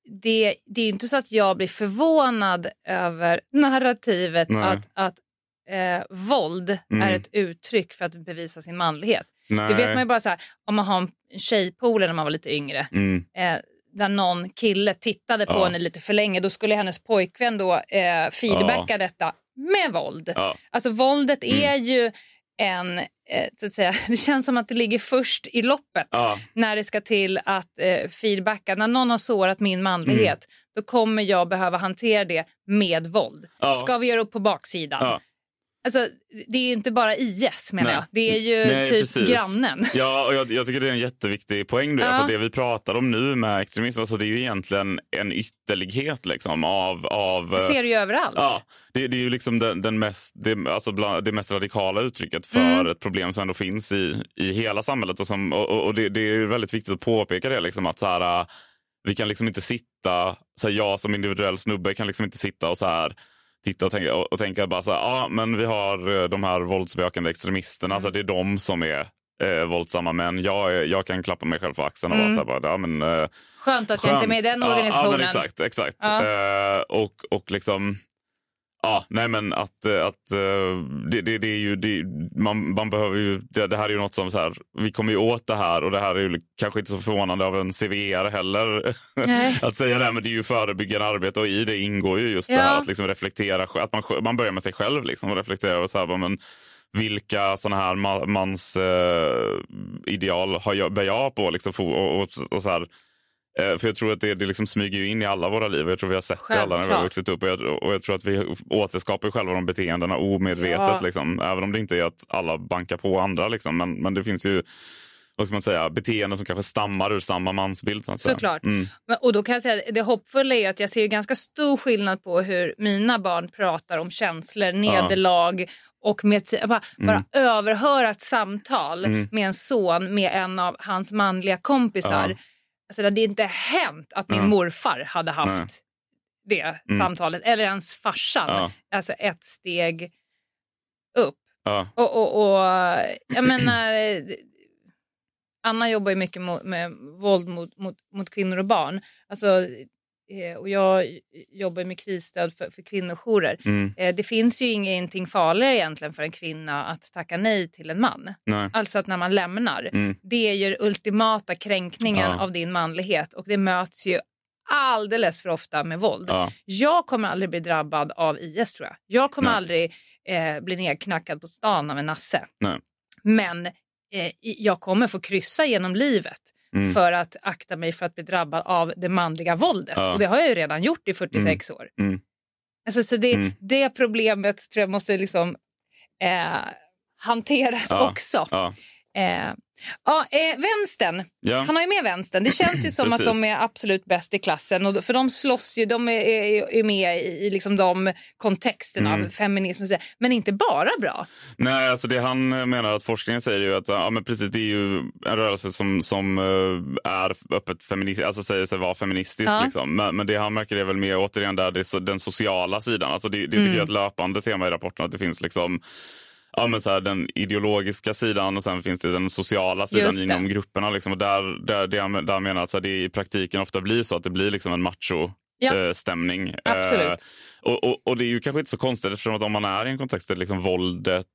Det, det är inte så att jag blir förvånad över narrativet Nej. att, att eh, våld Mm. är ett uttryck för att bevisa sin manlighet. Nej. Det vet man ju bara så här, om man har en tjejpolare när man var lite yngre. Mm. Eh, där någon kille tittade på Ja. henne lite för länge, då skulle hennes pojkvän då eh, feedbacka detta med våld. Ja. Alltså våldet Mm. är ju en, eh, så att säga, [LAUGHS] det känns som att det ligger först i loppet Ja. när det ska till att eh, feedbacka. När någon har sårat min manlighet, Mm. då kommer jag behöva hantera det med våld. Ja. Ska vi göra upp på baksidan? Ja. Alltså, det är ju inte bara IS menar Nej. jag. Det är ju Nej, typ precis. grannen. Ja, och jag, jag tycker det är en jätteviktig poäng. Det, Ja. för det vi pratar om nu med extremism, alltså det är ju egentligen en ytterlighet liksom, av... av Det ser du ju överallt. Ja, det, det är ju liksom den, den mest, det, alltså bland, det mest radikala uttrycket för Mm. ett problem som ändå finns i, i hela samhället. Och, som, och, och- det, det är väldigt viktigt att påpeka det. Liksom, att så här, äh, vi kan liksom inte sitta, så här, jag som individuell snubbe kan liksom inte sitta och så här titta och tänka, och, tänka bara så här, ja men vi har eh, de här våldsbejakande extremisterna, alltså det är de som är eh, våldsamma män. Jag, jag kan klappa mig själv på axeln och Mm. vara så här, bara, ja men eh, Skönt att jag inte är med i den Ja, organisationen. Ja, men exakt, exakt. Ja. Eh, och, och liksom... Ja, nej men att, eh, att eh, det, det, det är ju, det, man, man behöver ju, det, det här är ju något som så här, vi kommer ju åt det här och det här är ju kanske inte så förvånande av en CVR heller [LAUGHS] att säga det, här, men det är ju förebyggande arbete och i det ingår ju just det Ja. här att liksom reflektera, att man, man börjar med sig själv liksom och reflekterar och så här, men vilka såna här ma- mans eh, ideal har jag, bär jag på liksom, och, och, och så här, För jag tror att det, det liksom smyger ju in i alla våra liv. Jag tror vi har sett det alla när vi har Självklart. vuxit upp. Och jag, och jag tror att vi återskapar själva de beteendena omedvetet. Ja. Liksom. Även om det inte är att alla bankar på andra. Liksom. Men, men det finns ju vad ska man säga, beteenden som kanske stammar ur samma mansbild. Så. Såklart. Mm. Och då kan jag säga det hoppfulla är att jag ser ganska stor skillnad på hur mina barn pratar om känslor, nederlag och med, bara, bara överhöra ett samtal Mm. med en son med en av hans manliga kompisar. Ja. Alltså, det hade inte hänt att min Ja. morfar hade haft det Mm. samtalet, eller ens farsan. Ja. Alltså ett steg upp. Ja. Och, och, och jag menar, Anna jobbar ju mycket mot, med våld mot, mot, mot kvinnor och barn. Alltså, och jag jobbar med krisstöd för, för kvinnojourer. Mm. Eh, Det finns ju ingenting farligare egentligen för en kvinna att tacka nej till en man. Nej. Alltså att när man lämnar. Mm. Det är ju den ultimata kränkningen Ja. av din manlighet och det möts ju alldeles för ofta med våld. Ja. Jag kommer aldrig bli drabbad av IS tror jag. Jag kommer Nej. aldrig eh, bli nedknackad på stan av en nasse. Nej. Men eh, jag kommer få kryssa genom livet Mm. för att akta mig för att bli drabbad av det manliga våldet. Ja. Och det har jag ju redan gjort i 46 år. Mm. Alltså, så det, Mm. det problemet tror jag måste liksom eh, hanteras Ja. också. Ja. Eh, ja, eh, vänstern, Ja. han har ju med vänstern. Det känns ju [CLEARS THROAT] som att de är absolut bäst i klassen. Och, för de slåss ju, de är, är, är med i, i liksom de kontexterna Mm. av feminism. men inte bara bra. Nej, alltså det han menar att forskningen säger ju att ja, men precis, det är ju en rörelse som, som eh, är öppet feministiskt, alltså säger sig vara feministisk. Ja. Liksom. Men, men det han märker är väl mer återigen där det den sociala sidan. Alltså det, det tycker Mm. jag är ett löpande tema i rapporten att det finns liksom Ja, men så här, den ideologiska sidan och sen finns det den sociala sidan inom grupperna. Liksom. Och där, där, där han menar att så här, det i praktiken ofta blir så att det blir liksom en macho Ja. eh, stämning. Absolut. Eh, och, och, och det är ju kanske inte så konstigt eftersom att om man är i en kontext där liksom våldet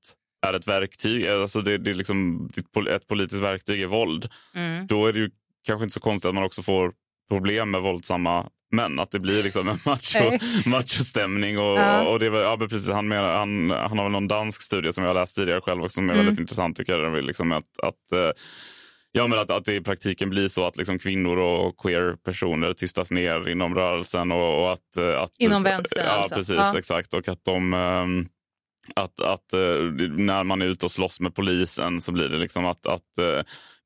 är ett verktyg, alltså det, det är liksom ett politiskt verktyg är våld, Mm. då är det ju kanske inte så konstigt att man också får problem med våldsamma män. Att det blir liksom en [LAUGHS] macho, machostämning. Och, Ja. och det är väl, ja, men precis, han, menar, han, han har väl någon dansk studie som jag har läst tidigare själv också, som är Mm. väldigt intressant tycker jag. Liksom att, att, eh, Ja, men att, att det i praktiken blir så att liksom kvinnor och queer-personer tystas ner inom rörelsen. Och, och att, eh, att, Inom vänstern ja, alltså. Precis, Ja. exakt. Och att de... ehm, att, att eh, när man är ute och slåss med polisen så blir det liksom att, att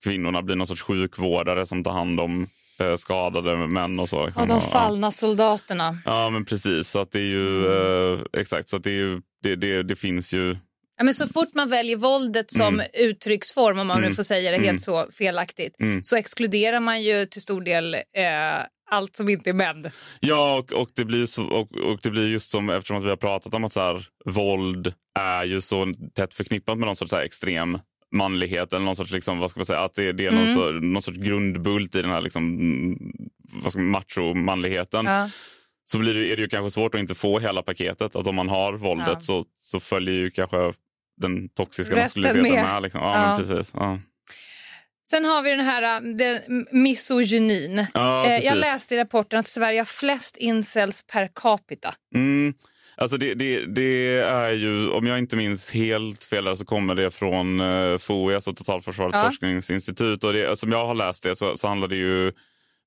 kvinnorna blir någon sorts sjukvårdare som tar hand om skadade män och så. Liksom. Och de fallna soldaterna. Ja, men precis. Så att det är ju... Mm. Eh, exakt, så att det är ju... Det, det, det finns ju... Ja, men så fort man väljer våldet som Mm. uttrycksform, om man nu Mm. får säga det helt Mm. så felaktigt, Mm. så exkluderar man ju till stor del eh, allt som inte är män. Ja, och, och, det blir så, och, och det blir just som eftersom att vi har pratat om att så här, våld är ju så tätt förknippat med någon sorts så här, extrem manlighet eller någon sorts liksom, vad ska man säga, att det, det är någon, Mm. sorts, någon sorts grundbult i den här liksom, mm, vad ska man, macho-manligheten. Ja. Så blir det, är det ju kanske svårt att inte få hela paketet. Att om man har våldet Ja. så, så följer ju kanske den toxiska Resten maskuliniteten med. med. liksom. ja, precis. Sen har vi den här äh, den misogynin. Ja, Eh, jag läste i rapporten att Sverige har flest incels per capita. Mm. Alltså det, det, det är ju, om jag inte minns helt fel så kommer det från uh, FOI, alltså Totalförsvarets Ja. forskningsinstitut. Och det, som jag har läst det så, så handlar det ju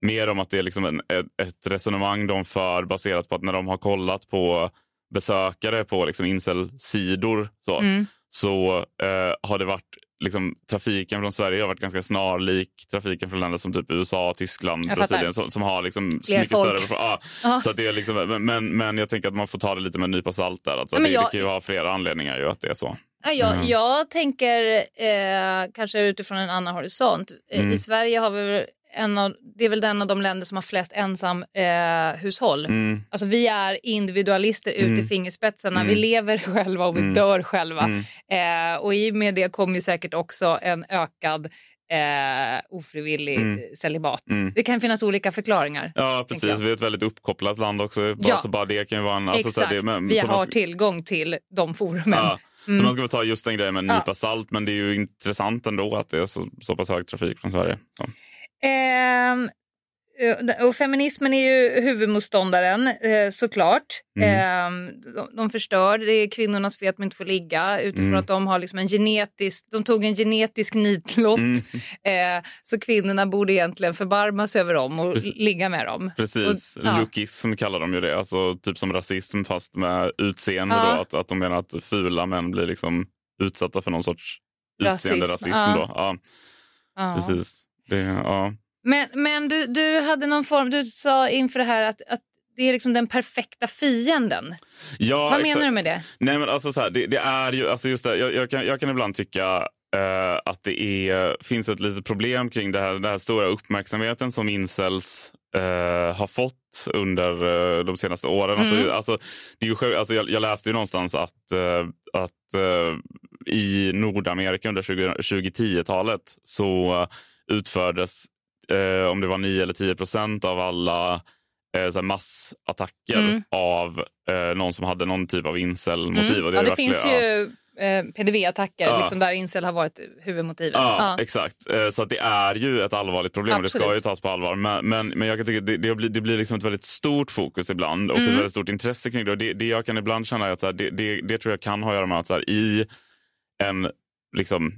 mer om att det är liksom en, ett, ett resonemang de för baserat på att när de har kollat på besökare på liksom incel-sidor så, Mm. så eh, har det varit liksom, trafiken från Sverige har varit ganska snarlik trafiken från länder som typ USA, Tyskland. Brasilien som, som har liksom Fler mycket folk. större... Ja, Ja. så det är liksom, men, men, jag tänker att man får ta det lite med en nypa salt där. Alltså, det, jag- det kan ju ha flera anledningar ju att det är så. Ja, jag, Mm. jag tänker eh, kanske utifrån en annan horisont. Eh, Mm. I Sverige har vi en av, det är väl en av de länder som har flest ensam eh. Mm. Alltså vi är individualister ut i Mm. fingerspetsarna. Mm. Vi lever själva och vi Mm. dör själva. Mm. Eh, och i och med det kommer ju säkert också en ökad eh, ofrivillig Mm. celibat. Mm. Det kan finnas olika förklaringar. Ja, precis. Vi är ett väldigt uppkopplat land också. Bara, Ja. Så bara det kan vara en... alltså, så Exakt, det, men, vi man har ska- tillgång till de forumen. Ja. Mm. Så man ska väl ta just den grejen med en Ja. nypa salt. Men det är ju intressant ändå att det är så, så pass hög trafik från Sverige. Så. Ehm, eh, och feminismen är ju huvudmotståndaren eh, såklart. Mm. Ehm, de, de förstör, det är kvinnornas fel att de inte får ligga utifrån Mm. att de har liksom en genetisk, de tog en genetisk nitlott. Mm. [LAUGHS] Eh, så kvinnorna borde egentligen förbarma sig över dem och Precis. ligga med dem. Precis, Och, ja. lookism kallar de ju det. Alltså typ som rasism fast med utseende. Ja. Då, att, att de menar att fula män blir liksom utsatta för någon sorts Rasism, utseende rasism. ja. Då. Precis. Det, ja. Men, men du, du hade någon form, du sa inför det här att, att det är liksom den perfekta fienden. Ja, Vad menar du med det? Nej, men alltså så här, det, det är ju, alltså just det, jag, jag, kan, jag kan ibland tycka eh, att det är, finns ett litet problem kring det här, den här stora uppmärksamheten som incels eh, har fått under eh, de senaste åren. Mm. Alltså, alltså, det är ju, själv- alltså, jag, jag läste ju någonstans att, eh, att eh, i Nordamerika under 20, 2010-talet så utfördes, eh, om det var 9 eller 10 procent av alla eh, massattacker Mm. av eh, någon som hade någon typ av incel-motiv. Mm. Och Ja, det finns flera- ju eh, PDV-attacker Ja. liksom där incel har varit huvudmotivet. Ja, exakt. Eh, Så att det är ju ett allvarligt problem och det ska Absolut. ju tas på allvar. Men, men, men jag kan tycka det, det, blir, det blir liksom ett väldigt stort fokus ibland och Mm. ett väldigt stort intresse kring det. Och det, det jag kan ibland känna är att här, det, det, det tror jag kan ha att göra med att här, i en liksom,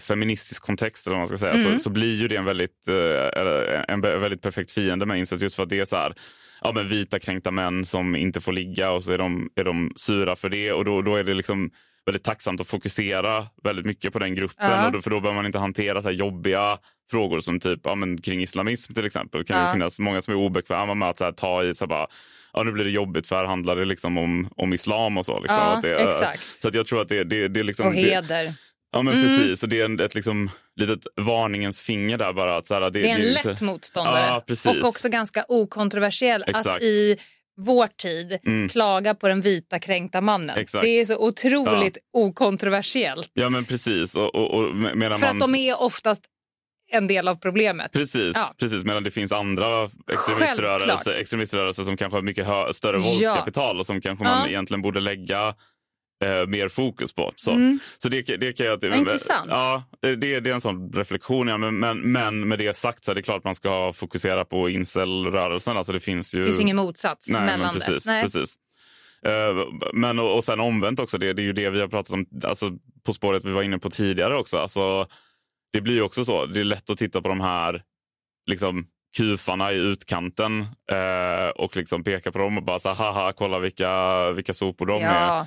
feministisk kontext eller vad man ska säga Mm. så, så blir ju det en väldigt, eh, en be- väldigt perfekt fiende med incels just för att det är så här ja, men vita kränkta män som inte får ligga och så är de, är de sura för det och då, då är det liksom väldigt tacksamt att fokusera väldigt mycket på den gruppen. Ja. Och då, för då behöver man inte hantera så jobbiga frågor som typ ja, men kring islamism till exempel. Det kan Ja. ju finnas många som är obekväma med att så här, ta i så här, bara, ja, nu blir det jobbigt för här handlar det liksom om, om islam och så. Liksom, Ja, att det, exakt. Så att jag tror att det, det, det är liksom... Och det, heder. Ja men Mm. precis, och det är ett liksom, litet varningens finger där bara. Att, så här, det, Det är en det, lätt motståndare. Ja, och också ganska okontroversiell Exakt. att i vår tid Mm. klaga på den vita kränkta mannen. Exakt. Det är så otroligt okontroversiellt. Ja men precis. Och, och, och med- medan För man... att de är oftast en del av problemet. Precis, Ja. precis, medan det finns andra extremiströrelser, extremiströrelser som kanske har mycket större Ja. våldskapital och som kanske man Ja. egentligen borde lägga eh, mer fokus på. Så, Mm. så det, det kan jag... Vad intressant. Ja, det, det är en sån reflektion. Ja, men, men, men med det sagt så är det klart man ska fokusera på incel-rörelsen. Alltså det finns ju... Det finns ingen motsats Nej, mellan men precis, det. Nej. precis. Eh, Men och, och sen omvänt också, det, det är ju det vi har pratat om alltså, på spåret vi var inne på tidigare också. Alltså, det blir ju också så, det är lätt att titta på de här liksom, kufarna i utkanten eh, och liksom peka på dem och bara så haha, kolla vilka, vilka sopor de är.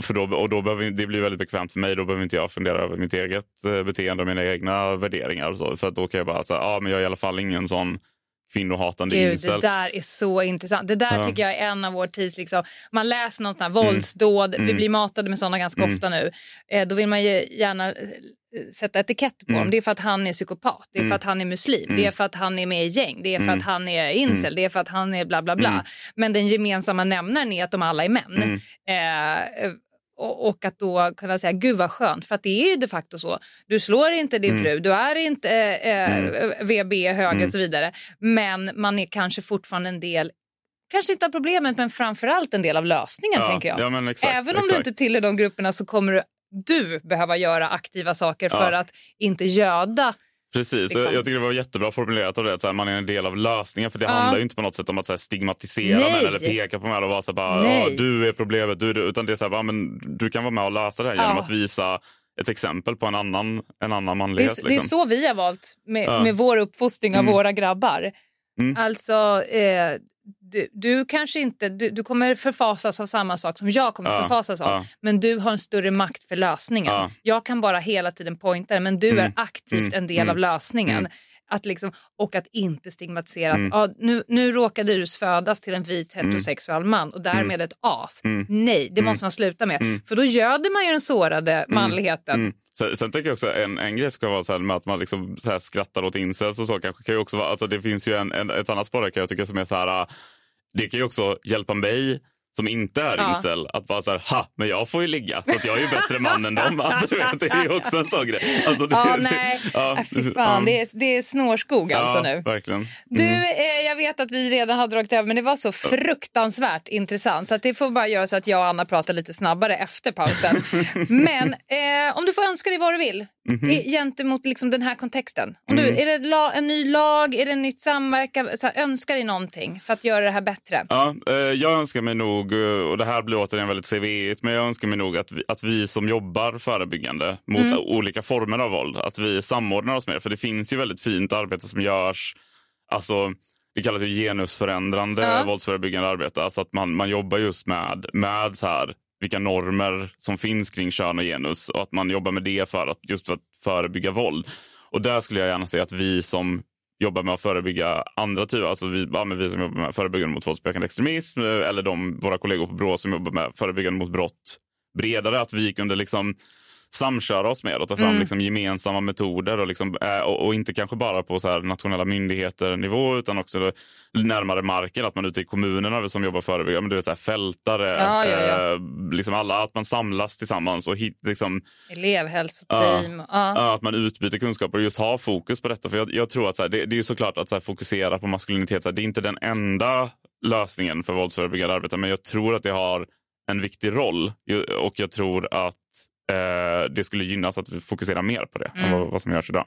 För då, och då behöver, det blir väldigt bekvämt för mig. Då behöver inte jag fundera över mitt eget eh, beteende och mina egna värderingar. Och så, för att då kan jag bara säga, ja men jag är i alla fall ingen sån kvinnohatande Gud, incel. det där är så intressant. Det där Ja. tycker jag är en av vår tids... Liksom, man läser något sånt här våldsdåd, vi Mm. blir matade med såna ganska Mm. ofta nu. Eh, då vill man ju gärna eh, sätta etikett på Mm. honom. Det är för att han är psykopat, det är Mm. för att han är muslim, Mm. det är för att han är med i gäng, det är för Mm. att han är incel, Mm. det är för att han är bla bla bla. Mm. Men den gemensamma nämnaren är att de alla är män. Mm. Eh, och, och att då kunna säga gud vad skönt, för att det är ju de facto så. Du slår inte din Mm. fru, du är inte eh, Mm. VB hög Mm. och så vidare. Men man är kanske fortfarande en del Kanske inte av problemet men framförallt en del av lösningen Ja, tänker jag. ja, exakt, Även om du exakt. inte tillhör de grupperna så kommer du, du behöva göra aktiva saker för Ja. att inte göda. Precis, liksom. jag, tycker det var jättebra formulerat av det, att så här, man är en del av lösningen. För det Ja. handlar ju inte på något sätt om att så här, stigmatisera Nej. män eller peka på män och vara så här, bara, ja, du är problemet, du. Utan det är så här, men du kan vara med och lösa det här genom att visa ett exempel på en annan, en annan Det är, manlighet. det är liksom. så vi har valt med, med vår uppfostring av Mm. våra grabbar. Mm. Alltså, eh, du, du kanske inte, du, du kommer förfasas av samma sak som jag kommer Ja, förfasas av. ja. Men du har en större makt för lösningen. Ja. Jag kan bara hela tiden pointa men du Mm. är aktivt Mm. en del Mm. av lösningen. Mm. Att liksom, och att inte stigmatisera Mm. att ja, nu, nu råkade du födas till en vit heterosexuell man och därmed ett as. Mm. Nej, det Mm. måste man sluta med. Mm. För då göder man ju den sårade manligheten. Mm. Sen, sen tänker jag också en, en grej ska vara så här med att man liksom så skrattar åt incels och så kanske kan ju också vara, alltså det finns ju en, en, ett annat spår där kan jag tycka som är så här, det kan ju också hjälpa mig som inte är Ja. incel att bara så här, ha, men jag får ju ligga så att jag är ju bättre man än dem. [LAUGHS] Alltså, vet, det är ju också en sån grej. Alltså, det, Ja, nej. [LAUGHS] ja, Äh, fy fan, det är, det är snårskog alltså ja, nu. verkligen. Du, Mm. eh, jag vet att vi redan har dragit över men det var så fruktansvärt intressant så att det får bara göra så att jag och Anna pratar lite snabbare efter pausen. [LAUGHS] men eh, om du får önska dig vad du vill Mhm. i- gentemot liksom den här kontexten. Om du, Mm. Är det la, en ny lag, är det en nytt samverkan? Så här, önska dig någonting för att göra det här bättre. Ja, eh, jag önskar mig nog, eh, och det här blir återigen väldigt CVigt, men jag önskar mig nog att vi, att vi som jobbar förebyggande mot Mm. olika former av våld, att vi samordnar oss mer. För det finns ju väldigt fint arbete som görs, alltså det kallas ju genusförändrande Ja. våldsförebyggande arbete. Alltså att man, man jobbar just med, med så här, vilka normer som finns kring kön och genus och att man jobbar med det för att just för att förebygga våld. Och där skulle jag gärna se att vi som jobbar med att förebygga andra typer, alltså vi, ja, men vi som jobbar med förebyggande mot våldsbejakande extremism eh, eller de, våra kollegor på Brå som jobbar med förebyggande mot brott bredare, att vi kunde liksom samköra oss med och ta fram Mm. liksom gemensamma metoder och, liksom, eh, och, och inte kanske bara på så här nationella myndigheter nivå utan också närmare marken, att man ute i kommunerna som jobbar förebyggande, men du vet så här, fältare, Ja, ja, ja. Eh, liksom alla, att man samlas tillsammans och hit, liksom, Elevhälsoteam. Ja. Att man utbyter kunskaper och just har fokus på detta. För jag, jag tror att så här, det, det är såklart att så fokusera på maskulinitet, så här, det är inte den enda lösningen för våldsförebyggande arbete, men jag tror att det har en viktig roll och jag tror att det skulle gynnas att vi fokuserar mer på det än Mm. vad, vad som görs idag.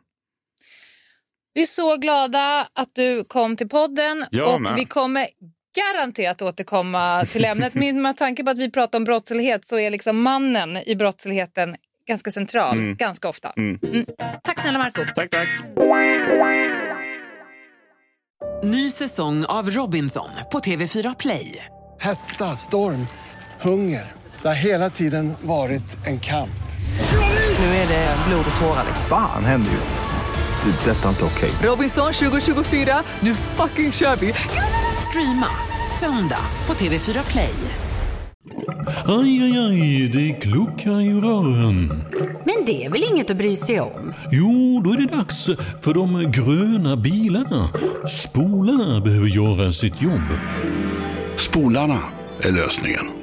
Vi är så glada att du kom till podden Jag och med. vi kommer garanterat återkomma till ämnet. Med tanke på att vi pratar om brottslighet så är liksom mannen i brottsligheten ganska central Mm. ganska ofta. Mm. Mm. Tack snälla Marco. Tack, tack. Ny säsong av Robinson på TV4 Play. Hetta, storm, hunger. Det har hela tiden varit en kamp. Nu är det blod och tårar. Fan händer just nu. Det. är Detta är inte okej. Robinson 2024, nu fucking kör vi! Streama söndag på TV4 Play. Aj, aj, aj, det kluckar i rören. Men det är väl inget att bry sig om? Jo, då är det dags för de gröna bilarna. Spolarna behöver göra sitt jobb. Spolarna är lösningen.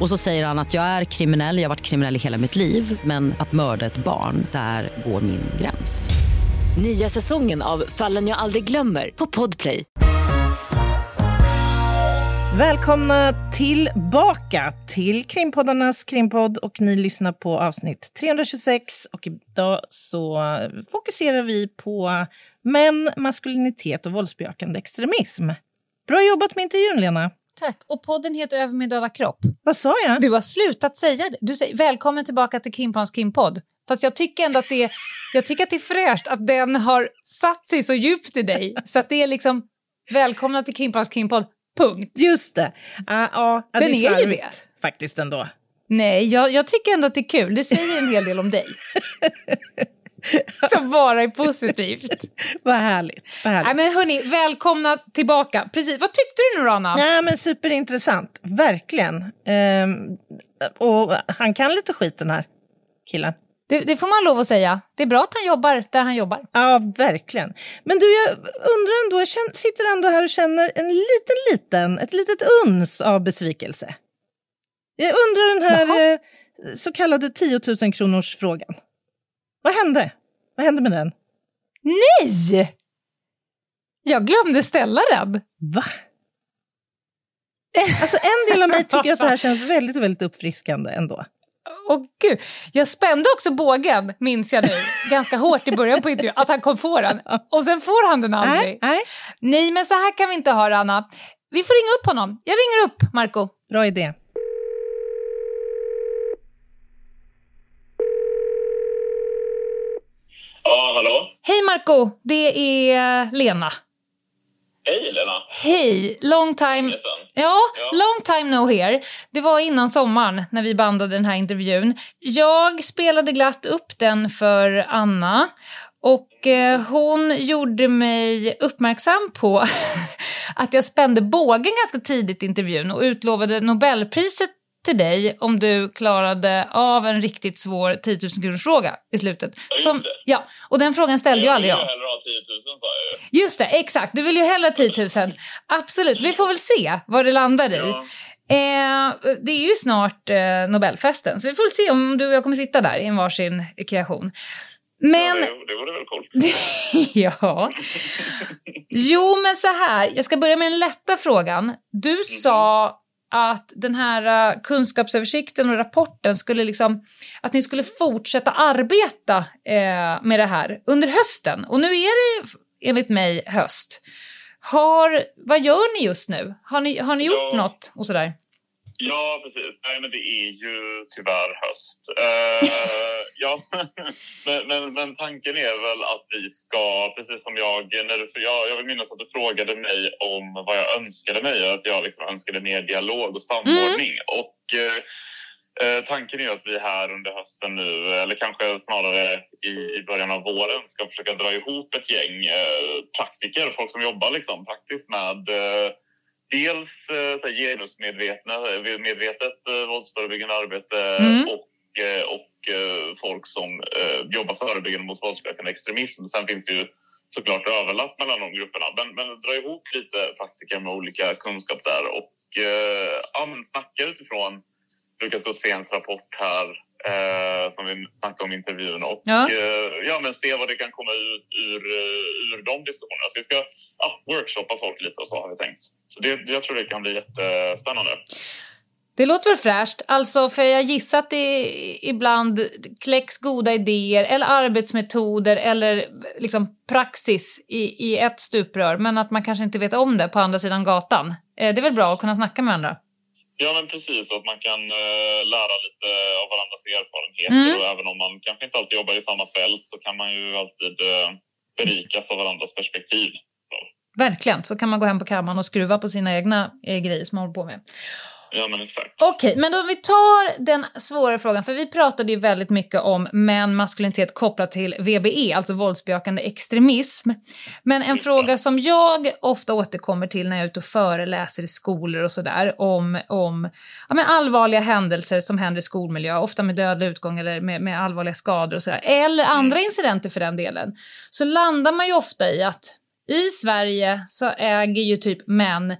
Och så säger han att jag är kriminell, jag har varit kriminell i hela mitt liv men att mörda ett barn, där går min gräns. Nya säsongen av Fallen jag aldrig glömmer på Podplay. Välkomna tillbaka till krimpoddarnas krimpodd och ni lyssnar på avsnitt 326 och idag så fokuserar vi på män, maskulinitet och våldsbejakande extremism. Bra jobbat med intervjun Lena, Tack. Och podden heter Över min döda kropp. Vad sa jag? Du har slutat säga det. Du säger välkommen tillbaka till Kimpans Kimpodd. Fast jag tycker ändå att det är, [LAUGHS] jag tycker att det är fräscht att den har satt sig så djupt i dig. Så att det är liksom välkomna till Kimpans Kimpodd, punkt. Just det. Ah, ah, Den det är ju slarvigt, det. Faktiskt ändå. Nej, jag, jag tycker ändå att det är kul. Det säger en hel del om dig. [LAUGHS] [LAUGHS] Som bara är positivt. [LAUGHS] Vad härligt. Vad härligt. Nej, men hörni, välkomna tillbaka. Precis. Vad tyckte du nu då, Anna? Ja, men superintressant, verkligen. Ehm, och han kan lite skit den här killen. Det, det får man lov att säga. Det är bra att han jobbar där han jobbar. Ja, verkligen. Men du, jag undrar ändå, jag känner, sitter ändå här och känner en liten, liten, ett litet uns av besvikelse. Jag undrar den här eh, så kallade 10 000 kronors frågan. Vad hände? Vad hände med den? Nej! Jag glömde ställa den. Va? Alltså en del av mig tycker att det här [LAUGHS] känns väldigt, väldigt uppfriskande ändå. Åh gud, jag spände också bågen, minns jag nu, ganska hårt i början på intervjun, att han kom få den. Och sen får han den aldrig. Nej, nej. Nej, men så här kan vi inte ha det, Anna. Vi får ringa upp honom. Jag ringer upp, Marco. Bra idé. Ja, hallå? Hej Marco, det är Lena. Hej Lena. Hej, long time... Ja, long time no here. Det var innan sommaren när vi bandade den här intervjun. Jag spelade glatt upp den för Anna och eh, hon gjorde mig uppmärksam på [LAUGHS] att jag spände bågen ganska tidigt i intervjun och utlovade Nobelpriset till dig om du klarade av en riktigt svår 10 000 kronors fråga i slutet. Som, ja, och den frågan ställde ju aldrig jag. Jag vill hellre ha 10 000 sa jag ju. Just det, exakt. Du vill ju hellre 10 000. Absolut, vi får väl se vad det landar i. Eh, det är ju snart eh, Nobelfesten, så vi får väl se om du och jag kommer sitta där i en varsin kreation. Men... Ja, det, det vore väl coolt. [LAUGHS] ja. Jo, men så här. Jag ska börja med den lätta frågan. Du Mhm. sa att den här uh, kunskapsöversikten och rapporten skulle liksom, att ni skulle fortsätta arbeta eh, med det här under hösten. Och nu är det enligt mig höst. Har, vad gör ni just nu? Har ni, har ni gjort Ja. något och sådär? Ja, precis. Nej, men det är ju tyvärr höst. Eh, ja, [LAUGHS] men, men, men tanken är väl att vi ska, precis som jag... När du, jag, jag vill minnas att du frågade mig om vad jag önskade mig. Att jag liksom önskade mer dialog och samordning. Och eh, eh, tanken är att vi här under hösten nu, eller kanske snarare i, i början av våren, ska försöka dra ihop ett gäng eh, praktiker, folk som jobbar liksom praktiskt med eh, dels eh, så här, genusmedvetna, eh, medvetet eh, våldsförebyggande arbete Mm. och, och folk som jobbar förebyggande mot våldsbejakande extremism. Sen finns det ju såklart överlapp mellan de grupperna. Men, men dra ihop lite praktiker med olika kunskap där och eh, snacka utifrån Lukas Doséns rapport här eh, som vi snackade om i intervjun och Ja. eh, ja, men se vad det kan komma ut ur, eh, ur de diskussionerna. Så vi ska ja, workshoppa folk lite och så har vi tänkt. Så det, jag tror det kan bli jättespännande. Det låter väl fräscht. Alltså, för jag gissar att det ibland kläcks goda idéer eller arbetsmetoder eller liksom praxis i, i ett stuprör, men att man kanske inte vet om det på andra sidan gatan. Eh, Det är väl bra att kunna snacka med varandra? Ja, men precis. så Att man kan eh, lära lite av varandras erfarenheter. Mm. Och även om man kanske inte alltid jobbar i samma fält så kan man ju alltid eh, berikas av varandras perspektiv. Verkligen, så kan man gå hem på kammaren och skruva på sina egna eh, grejer som man håller på med. Ja, men exakt. Okej, men då vi tar den svåra frågan, för vi pratade ju väldigt mycket om män, maskulinitet kopplat till VBE, alltså våldsbejakande extremism. Men en fråga som jag ofta återkommer till när jag är ute och föreläser i skolor och sådär, om, om ja, men allvarliga händelser som händer i skolmiljö, ofta med dödlig utgång eller med, med allvarliga skador och sådär, eller andra incidenter för den delen, så landar man ju ofta i att i Sverige så äger ju typ män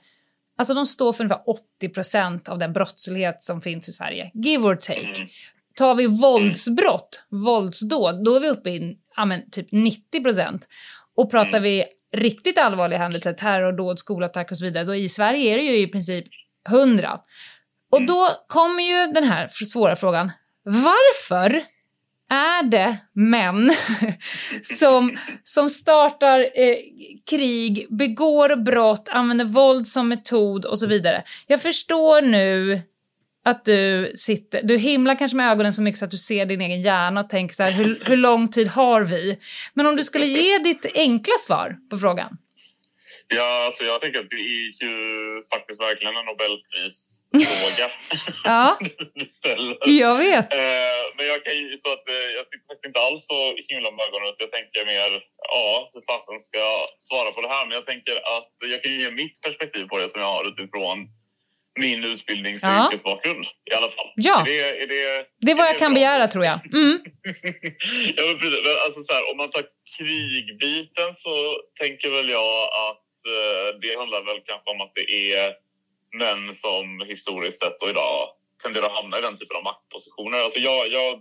Alltså de står för ungefär 80% av den brottslighet som finns i Sverige. Give or take. Tar vi våldsbrott, våldsdåd, då är vi uppe i ja, men, typ 90% Och pratar vi riktigt allvarliga händelser, terrordåd, skolattack och så vidare, så i Sverige är det ju i princip 100. Och då kommer ju den här svåra frågan. Varför är det män [LAUGHS] som, som startar eh, krig, begår brott, använder våld som metod och så vidare. Jag förstår nu att du sitter, du himlar kanske med ögonen så mycket så att du ser din egen hjärna och tänker så här, hur, hur lång tid har vi? Men om du skulle ge ditt enkla svar på frågan? Ja, alltså jag tänker att det är ju faktiskt verkligen en Nobelpris. Nobelprisfråga [LAUGHS] Ja, [LAUGHS] du ställer. jag vet. Eh, men jag kan ju så att eh, jag sitter faktiskt inte alls så himla med ögonen. Jag tänker mer, ja, hur fasen ska jag svara på det här? Men jag tänker att jag kan ge mitt perspektiv på det som jag har utifrån min utbildnings och Ja. yrkesbakgrund i alla fall. Ja. Är det, är det, Det är vad jag kan begära tror jag. Mm. [LAUGHS] Ja, men precis. Men alltså så här, om man tar krigbiten så tänker väl jag att eh, det handlar väl kanske om att det är män som historiskt sett och idag tenderar att hamna i den typen av maktpositioner. Alltså jag, jag,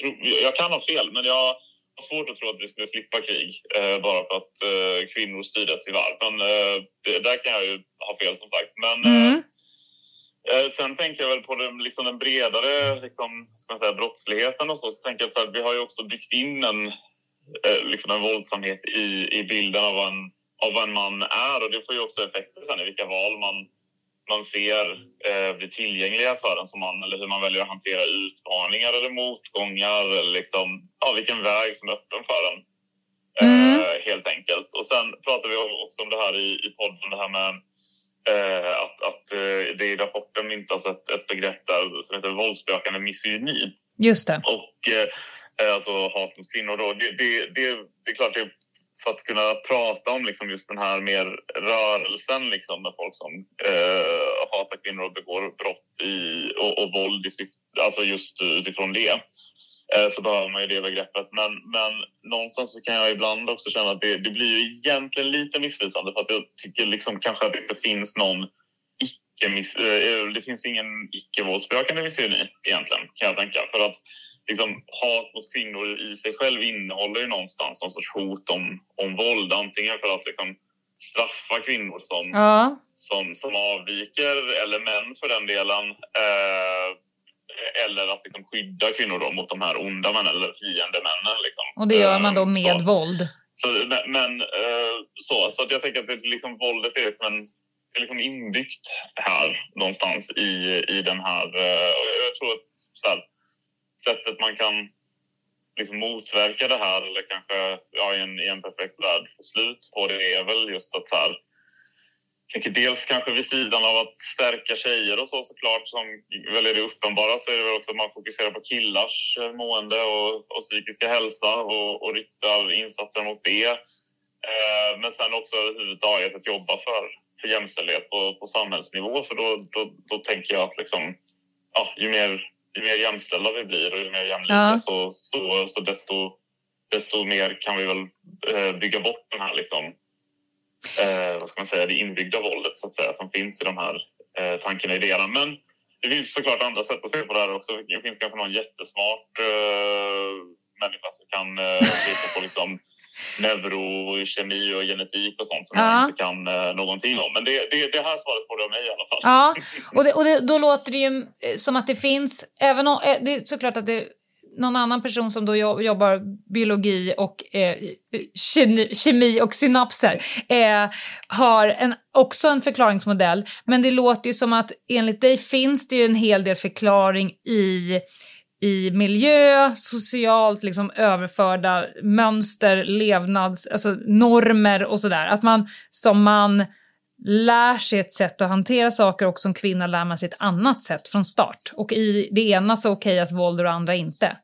tror, jag kan ha fel, men jag har svårt att tro att vi skulle slippa krig eh, bara för att eh, kvinnor styrde tyvärr. Men eh, det, där kan jag ju ha fel som sagt. Men, eh, Mm. Eh, Sen tänker jag väl på den, liksom den bredare liksom, ska man säga, brottsligheten och så. Så tänker jag så här, vi har ju också byggt in en, eh, liksom en våldsamhet i, i bilden av vad, en, av vad en man är. Och det får ju också effekter sen i vilka val man, man ser eh, blir tillgängliga för en som man. Eller hur man väljer att hantera utmaningar eller motgångar. Eller liksom, ja, vilken väg som är öppen för en. Eh, helt enkelt. Och sen pratar vi också om det här i, i podden, det här med eh, att, att eh, det i rapporten myntas ett, ett begrepp där som heter våldsbejakande misogyni. Just det. Och eh, alltså hat mot kvinnor då. Det, det, det, det är klart det för att kunna prata om liksom just den här mer rörelsen liksom med folk som eh, hatar kvinnor och begår brott i, och, och våld i syfte, alltså just utifrån det eh, så behöver man ju det begreppet. Men, men någonstans så kan jag ibland också känna att det, det blir ju egentligen lite missvisande för att jag tycker liksom kanske att det inte finns någon icke miss, eh, det finns ingen icke-våldsbejakande misogyni egentligen kan jag tänka. För att liksom, hat mot kvinnor i sig själv innehåller ju någonstans någon sorts hot om, om våld. Antingen för att liksom, straffa kvinnor som, Ja. som, som avviker eller män för den delen. Eh, eller att liksom, skydda kvinnor då, mot de här onda männen eller fiendemännen. Liksom. Och det gör man då Eh, med så. våld. Så, men eh, så, så att jag tänker att det, liksom, våldet är liksom, en, är liksom inbyggt här någonstans i, i den här... Eh, jag tror att så här, sättet man kan liksom motverka det här eller kanske ja, i, en, i en perfekt värld få slut på det är väl just att så här, tänker dels kanske vid sidan av att stärka tjejer och så såklart som väl är det uppenbara så är det väl också att man fokuserar på killars eh, mående och, och psykiska hälsa och, och riktar insatser mot det. Eh, men sen också överhuvudtaget att jobba för, för jämställdhet på, på samhällsnivå för då, då, då tänker jag att liksom, ja, ju, mer, ju mer jämställda vi blir och ju mer jämlika Ja. så, så, så desto, desto mer kan vi väl eh, bygga bort den här liksom, eh, vad ska man säga, det inbyggda våldet så att säga, som finns i de här eh, tankarna och idéerna. Men det finns såklart andra sätt att se på det här också. Det finns kanske någon jättesmart eh, människa som kan eh, på liksom neurokemi och genetik och sånt som Ja. jag inte kan eh, någonting om. Men det, det, det här svaret får du av mig i alla fall. Ja, [LAUGHS] och, det, och det, då låter det ju eh, som att det finns, även om, eh, det är såklart att det någon annan person som då jo- jobbar biologi och eh, kemi, kemi och synapser eh, har en, också en förklaringsmodell. Men det låter ju som att enligt dig finns det ju en hel del förklaring i i miljö, socialt liksom överförda mönster, levnads, alltså normer och sådär. Att man som man lär sig ett sätt att hantera saker och som kvinna lär man sig ett annat sätt från start. Och i det ena så okejas våld och det andra inte.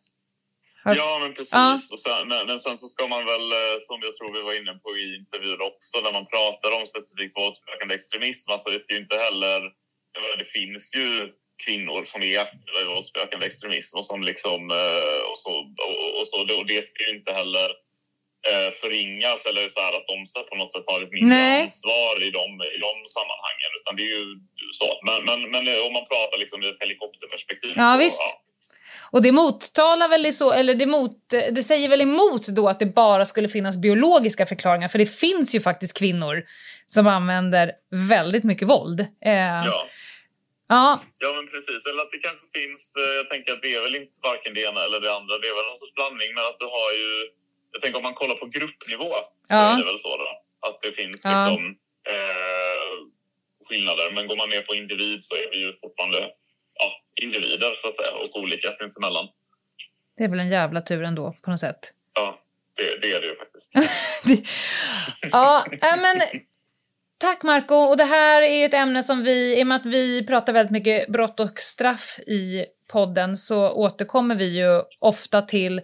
Ja, men precis. Ja. Och sen, men, men sen så ska man väl, eh, som jag tror vi var inne på i intervjun också, när man pratar om specifikt våldsbejakande extremism, alltså det ska ju inte heller... Det finns ju kvinnor som är aktiva i våldsbejakande extremism och som liksom... eh, Och, så, och, och, så, och det ska ju inte heller eh, förringas eller så här att de så på något sätt har ett mindre Nej. ansvar i de, i de sammanhangen. Utan det är ju så. Men, men, men eh, om man pratar liksom i ett helikopterperspektiv Ja, så, visst. Och det mottalar väl så, eller det, mot, det säger väl emot då att det bara skulle finnas biologiska förklaringar. För det finns ju faktiskt kvinnor som använder väldigt mycket våld. Eh, Ja. Ja. Ja, men precis. Eller att det kanske finns... eh, Jag tänker att det är väl inte varken det ena eller det andra. Det är väl någon sorts blandning. Men att du har ju... Jag tänker om man kollar på gruppnivå så Ja. är det väl så då. Att det finns Ja. liksom eh, skillnader. Men går man ner på individ så är vi ju fortfarande ja, individer så att säga. Och olika sinsemellan. Det är väl en jävla tur ändå på något sätt. Ja, det, det är det ju faktiskt. [LAUGHS] Ja, äh, men tack Marco. Och det här är ett ämne som vi, i och med att vi pratar väldigt mycket brott och straff i podden så återkommer vi ju ofta till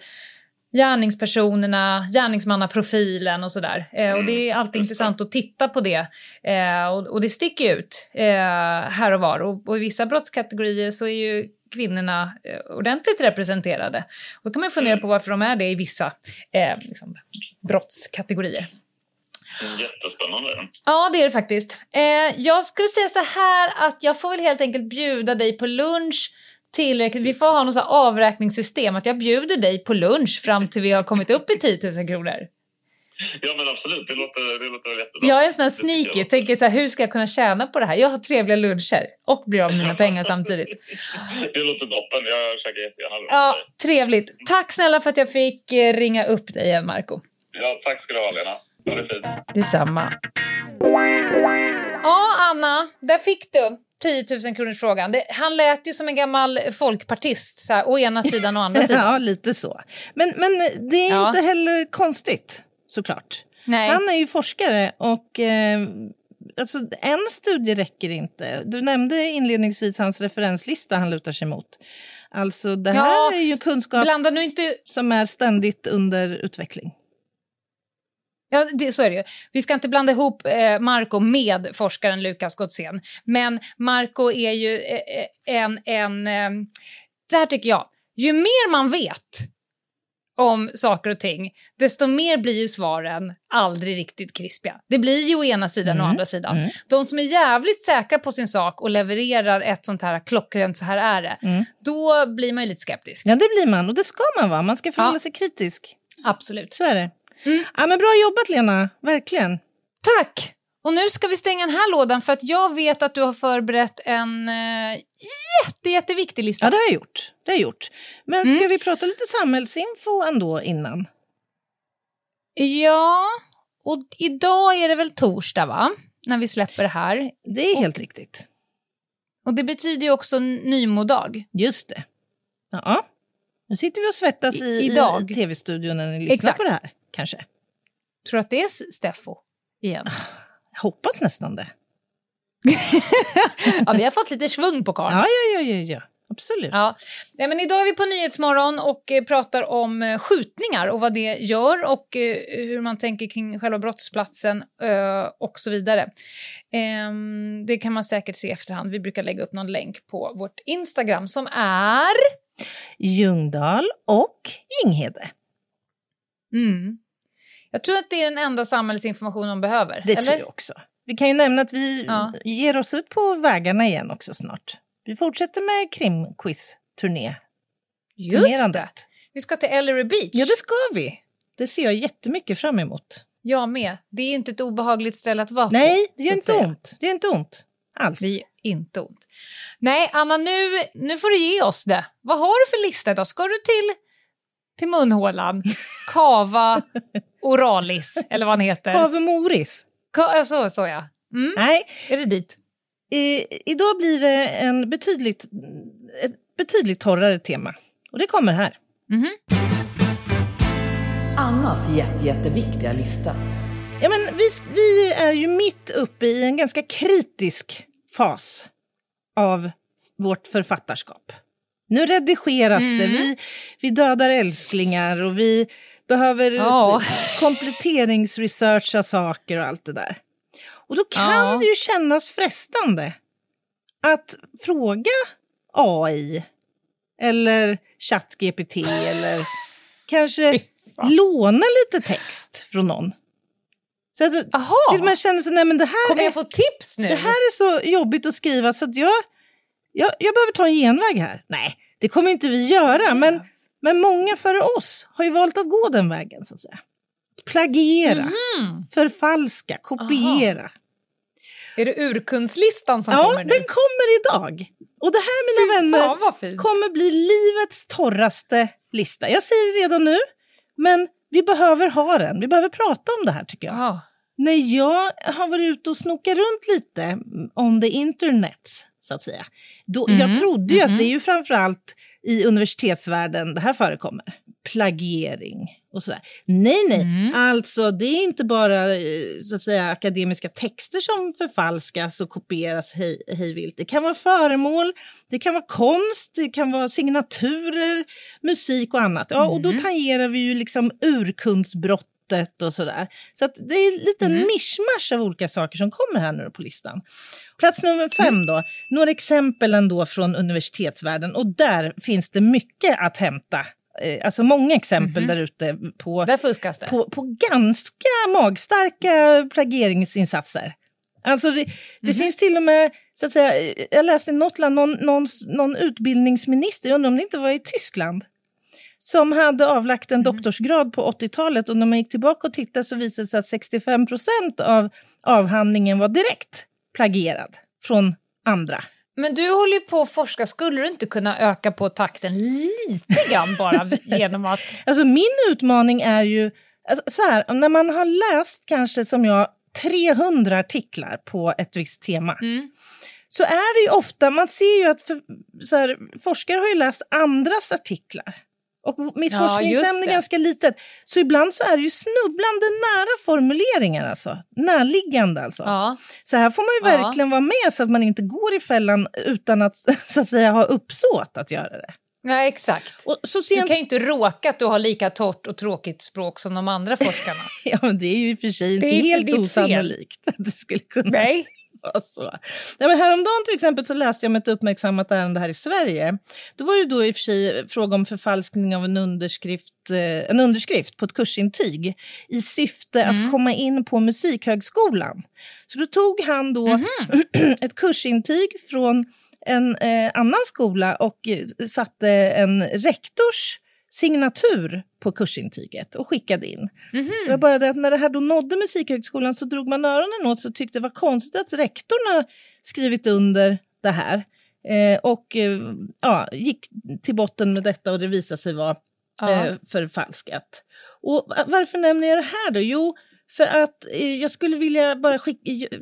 gärningspersonerna, gärningsmannaprofilen och sådär. Eh, och det är alltid intressant att titta på det. Eh, och, och det sticker ut eh, här och var. Och, och i vissa brottskategorier så är ju kvinnorna eh, ordentligt representerade. Och då kan man fundera på varför de är det i vissa eh, liksom, brottskategorier. Jättespännande. Ja, det är det faktiskt. Eh, jag skulle säga så här att jag får väl helt enkelt bjuda dig på lunch tillräckligt. Vi får ha något avräkningssystem, att jag bjuder dig på lunch fram till vi har kommit upp i 10 000 kronor. Ja, men absolut. Det låter, det låter väl jättebra. Jag är en sån här sneaky, tänker så här, hur ska jag kunna tjäna på det här? Jag har trevliga luncher och blir av med mina pengar samtidigt. [LAUGHS] Det låter toppen. Jag käkar jättegärna lunch. Ja, trevligt. Tack snälla för att jag fick eh, ringa upp dig igen, Marco. Ja, tack ska du ha, Lena. Ha det fint. Detsamma. Ja, Anna, där fick du 10 000 kronors frågan. Det, han lät ju som en gammal folkpartist, så här, å ena sidan och andra [LAUGHS] sidan. ja, lite så. Men, men det är Ja. inte heller konstigt, såklart. Nej. Han är ju forskare och eh, alltså, en studie räcker inte. Du nämnde inledningsvis hans referenslista han lutar sig mot. Alltså det här Ja, är ju kunskap nu inte- som är ständigt under utveckling. Ja, det, så är det ju. Vi ska inte blanda ihop eh, Marco med forskaren Lukas Gotzén. Men Marco är ju eh, eh, en... en eh, så här tycker jag. Ju mer man vet om saker och ting, desto mer blir ju svaren aldrig riktigt krispiga. Det blir ju å ena sidan och å Mm, andra sidan. mm. De som är jävligt säkra på sin sak och levererar ett sånt här klockrent så här är det, Mm. då blir man ju lite skeptisk. Ja, det blir man. Och det ska man vara. Man ska förhålla Ja. sig kritisk. Absolut. Så är det. Ja, men bra jobbat, Lena. Verkligen. Tack! Och nu ska vi stänga den här lådan för att jag vet att du har förberett en eh, jätte, jätteviktig lista. Ja, det har jag gjort. Det har jag gjort. Men ska Mm. vi prata lite samhällsinfo ändå innan? Ja, och idag är det väl torsdag va? När vi släpper det här. Det är helt riktigt. Och det betyder ju också nymodag. Just det. Ja. Nu sitter vi och svettas i, I- i tv-studion när ni lyssnar Exakt. på det här. Kanske. Tror du att det är Steffo igen? Jag hoppas nästan det. [LAUGHS] ja, vi har fått lite svung på karln. Ja, ja, ja, ja, ja. Absolut. Ja. Nej, men idag är vi på Nyhetsmorgon och eh, pratar om eh, skjutningar och vad det gör och eh, hur man tänker kring själva brottsplatsen och så vidare. Ehm, det kan man säkert se i efterhand. Vi brukar lägga upp någon länk på vårt Instagram som är... Ljungdahl och Ginghede. Mm. Jag tror att det är den enda samhällsinformation de behöver. Det eller? tror jag också. Vi kan ju nämna att vi Ja. ger oss ut på vägarna igen också snart. Vi fortsätter med krimquiz-turné. Just det. Vi ska till Ellery Beach. Ja, det ska vi. Det ser jag jättemycket fram emot. Jag med. Det är inte ett obehagligt ställe att vara på. Nej, det gör inte ont. Det gör inte ont alls. Det gör inte ont. Nej, Anna, nu, nu får du ge oss det. Vad har du för lista idag? Ska du till, till munhålan? Kava oralis, eller vad han heter? Kave Moris. Ka- så, så ja. Mm. Nej. Är det dit? I, idag blir det en betydligt, ett betydligt torrare tema. Och det kommer här. Mhm. Annas jätte, jätteviktiga lista. Ja, men vi, vi är ju mitt uppe i en ganska kritisk fas av vårt författarskap. Nu redigeras det, Mm. vi, vi dödar älsklingar och vi behöver Ja. kompletteringsresearcha saker och allt det där. Och då kan Ja. det ju kännas frestande att fråga AI eller ChatGPT eller kanske låna lite text från någon. Så att man känner sig, nej men det här Kommer är, jag få tips nu? det här är så jobbigt att skriva så att jag, jag, jag behöver ta en genväg här. Nej, det kommer inte vi göra, men, men många före oss har ju valt att gå den vägen så att säga. Plagiera, Mhm. förfalska, kopiera. Är det urkundslistan som ja, kommer nu? den kommer idag. Och det här, mina vänner, fint. kommer bli livets torraste lista. Jag säger det redan nu, men vi behöver ha den. Vi behöver prata om det här, tycker jag. Ja. När jag har varit ute och snokat runt lite on the internet, så att säga. Då, Mhm, Jag trodde ju mhm. att det är ju framförallt i universitetsvärlden det här förekommer. Plagiering och sådär. Nej, nej. Mm. Alltså, det är inte bara eh, så att säga, akademiska texter som förfalskas och kopieras hej, hejvilt. Det kan vara föremål, det kan vara konst, det kan vara signaturer, musik och annat. Ja, och då Mm. tangerar vi ju liksom urkundsbrottet och sådär. Så att det är lite Mm. mischmasch av olika saker som kommer här nu på listan. Plats nummer fem Mm. då. Några exempel ändå från universitetsvärlden och där finns det mycket att hämta. Eh, Alltså många exempel Mhm. där ute på, Där på, på ganska magstarka plageringsinsatser. Alltså det, det Mhm. finns till och med, så att säga, jag läste i något land, någon, någon, någon utbildningsminister, jag undrar om det inte var i Tyskland, som hade avlagt en doktorsgrad på 80-talet och när man gick tillbaka och tittade så visade det sig att 65 procent av avhandlingen var direkt plagierad från andra. Men du håller ju på att forska. Skulle du inte kunna öka på takten lite grann bara [LAUGHS] genom att... Alltså min utmaning är ju, alltså, så här, när man har läst kanske som jag 300 artiklar på ett visst tema, Mm. så är det ju ofta, man ser ju att för, här, forskare har ju läst andras artiklar. Och mitt Ja, forskningsämne är ganska litet. Så ibland så är det ju snubblande nära formuleringar alltså. Närliggande alltså. Ja. Så här får man ju Ja. verkligen vara med så att man inte går i fällan utan att [LAUGHS] så att säga ha uppsåt att göra det. Nej, exakt. Så Du kan ju inte råka att du har lika torrt och tråkigt språk som de andra forskarna. [LAUGHS] Ja, men det är ju i och för sig inte helt osannolikt att det skulle kunna Nej. Vara [LAUGHS] så. Nej, men häromdagen till exempel så läste jag om ett uppmärksammat ärende här i Sverige. Då var det då i och för sig fråga om förfalskning av en underskrift, eh, en underskrift på ett kursintyg i syfte Mm. att komma in på Musikhögskolan. Så då tog han då Mhm. [CLEARS THROAT] ett kursintyg från en eh, annan skola och eh, satte en rektors signatur på kursintyget och skickade in. Mhm. Det var bara det att när det här då nådde Musikhögskolan så drog man öronen åt och tyckte det var konstigt att rektorn skrivit under det här. Eh, och eh, ja, gick till botten med detta och det visade sig vara eh, förfalskat. Och va- varför nämner jag det här då? Jo, för att eh, jag skulle vilja bara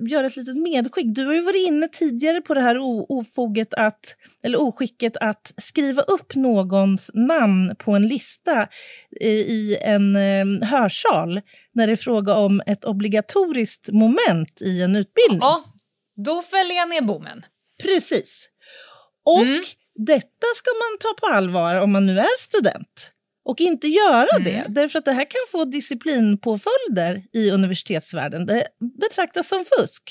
göra ett litet medskick. Du har ju varit inne tidigare på det här ofoget att, eller oskicket att skriva upp någons namn på en lista eh, i en eh, hörsal när det är fråga om ett obligatoriskt moment i en utbildning. Ja, då fäller jag ner bommen. Precis. Och Mm. detta ska man ta på allvar om man nu är student. Och inte göra Mm. det, därför att det här kan få disciplinpåföljder i universitetsvärlden. Det betraktas som fusk.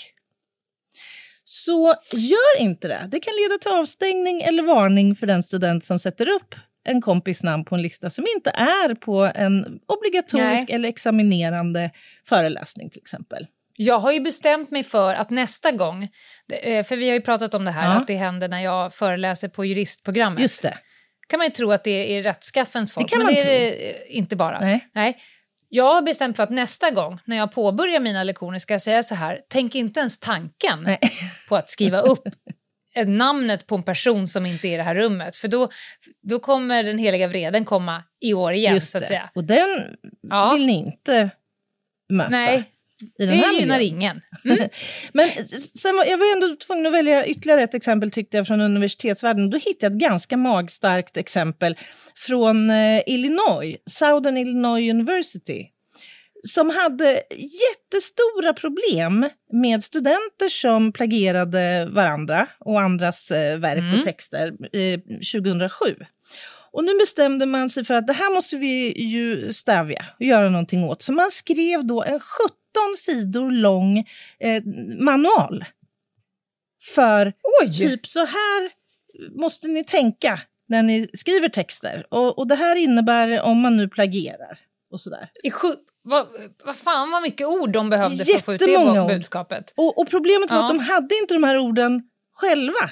Så gör inte det. Det kan leda till avstängning eller varning för den student som sätter upp en kompis namn på en lista som inte är på en obligatorisk Nej. eller examinerande föreläsning till exempel. Jag har ju bestämt mig för att nästa gång, eh, för vi har ju pratat om det här, Ja. att det händer när jag föreläser på juristprogrammet. Just det. Kan man ju tro att det är rättskaffens folk, Det kan men man det är det eh, inte bara. Nej. Jag har bestämt för att nästa gång när jag påbörjar mina lektioner ska jag säga så här, tänk inte ens tanken Nej. på att skriva upp namnet på en person som inte är i det här rummet. För då, då kommer den heliga vreden komma i år igen, Just så att det. säga. Och den Ja. vill ni inte möta. Nej, i den här det gynnar miljön. ingen. Mm. [LAUGHS] Men sen var, jag var ändå tvungen att välja ytterligare ett exempel tyckte jag från universitetsvärlden. Då hittade jag ett ganska magstarkt exempel från eh, Illinois, Southern Illinois University som hade jättestora problem med studenter som plagierade varandra och andras eh, verk Mm. och texter eh, 2007. Och nu bestämde man sig för att det här måste vi ju stävja och göra någonting åt. Så man skrev då en 17 sidor lång eh, manual. För typ så här måste ni tänka när ni skriver texter. Och, och det här innebär om man nu plagierar och sådär. I sju, vad, vad fan vad mycket ord de behövde för att få ut det budskapet. Och, och problemet var Ja. att de hade inte de här orden själva.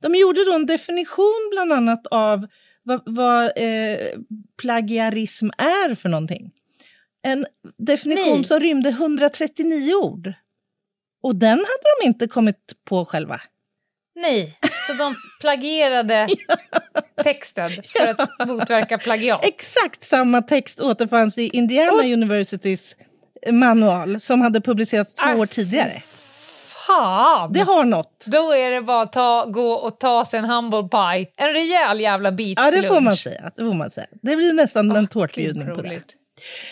De gjorde då en definition bland annat av vad, vad eh, plagiarism är för någonting. En definition Nej. som rymde 139 ord. Och den hade de inte kommit på själva. Nej, så de plagierade [LAUGHS] texten för att motverka plagiat. Exakt samma text återfanns i Indiana Universitys manual som hade publicerats två Ah, år tidigare. Fan! Det har något. Då är det bara att ta, gå och ta sig en humble pie. En rejäl jävla bit Ja, till det får lunch. man säga. Det, får man säga. det blir nästan en tårtbjudning på det.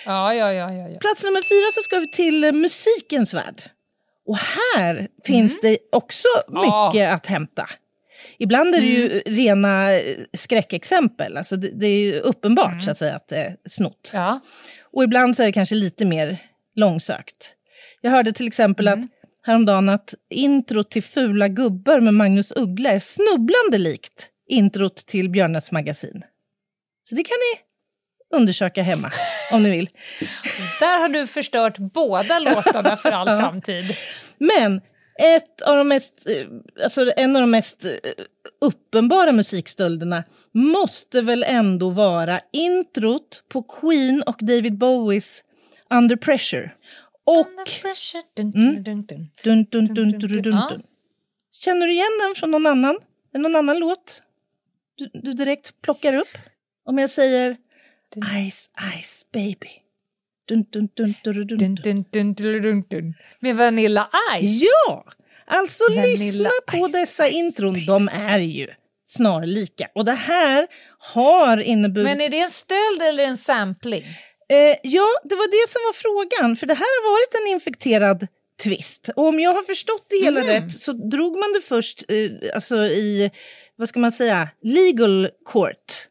Ja, ja, ja, ja, ja. Plats nummer fyra så ska vi till eh, musikens värld. Och här finns det också Ja. mycket att hämta. Ibland är det ju rena eh, skräckexempel, alltså det, det är ju uppenbart så att säga att det är snott. Ja. Och ibland så är det kanske lite mer långsökt. Jag hörde till exempel att häromdagen att introt till Fula gubbar med Magnus Uggla är snubblande likt introt till Björnes magasin. Så det kan ni undersöka hemma om ni vill. Där har du förstört båda låtarna för all [LAUGHS] Ja. framtid. Men ett av de mest, eh, alltså en av de mest eh, uppenbara musikstölderna måste väl ändå vara introt på Queen och David Bowies Under Pressure. Och... Känner du igen den från någon annan? Någon annan låt du, du direkt plockar upp? Om jag säger Ice, Ice Baby. Dun, dun, dun, dun, dun, dun. Dun, dun, dun. Med Vanilla Ice. Ja! Alltså Vanilla lyssna på dessa intron. De är ju snarlika. Och det här har inneburit... Men är det en stöld eller en sampling? Eh, ja, det var det som var frågan. För det här har varit en infekterad twist. Och om jag har förstått det hela Mm. rätt så drog man det först eh, alltså i, vad ska man säga, legal court.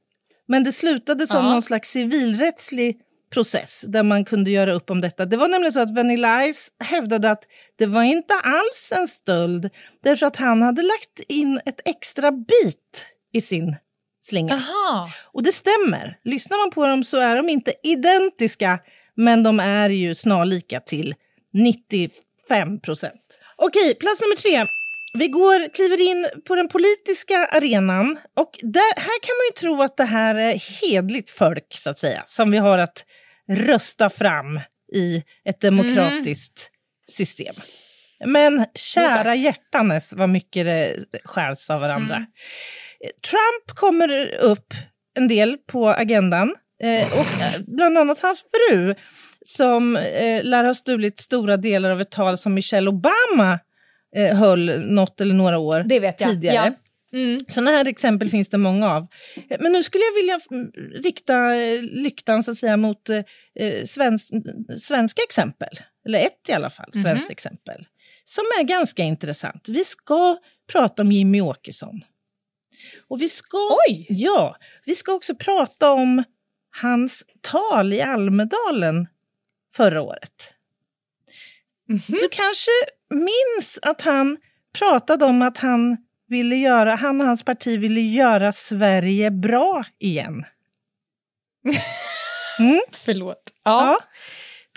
Men det slutade som Ja. någon slags civilrättslig process där man kunde göra upp om detta. Det var nämligen så att Vanilla Ice hävdade att det var inte alls en stöld därför att han hade lagt in ett extra bit i sin slinga. Aha. Och det stämmer. Lyssnar man på dem så är de inte identiska, men de är ju snarlika till 95 procent. Okej, plats nummer tre. Vi går, kliver in på den politiska arenan och där, här kan man ju tro att det här är hedligt folk, så att säga, som vi har att rösta fram i ett demokratiskt system. Men kära hjärtanes vad mycket det skärs av varandra. Trump kommer upp en del på agendan. Eh, och eh, bland annat hans fru som eh, lär ha stulit stora delar av ett tal som Michelle Obama eh, höll något eller några år Det vet jag. tidigare. Ja. Mm. Sådana här exempel finns det många av. Eh, Men nu skulle jag vilja mm, rikta eh, lyktan så att säga, mot eh, eh, svensk, svenska exempel. Eller ett i alla fall, Mhm. svenskt exempel. Som är ganska intressant. Vi ska prata om Jimmy Åkesson. Och vi ska, Ja, vi ska också prata om hans tal i Almedalen förra året. Du kanske minns att han pratade om att han ville göra, han och hans parti ville göra Sverige bra igen. [LAUGHS] Mm? Förlåt. Ja.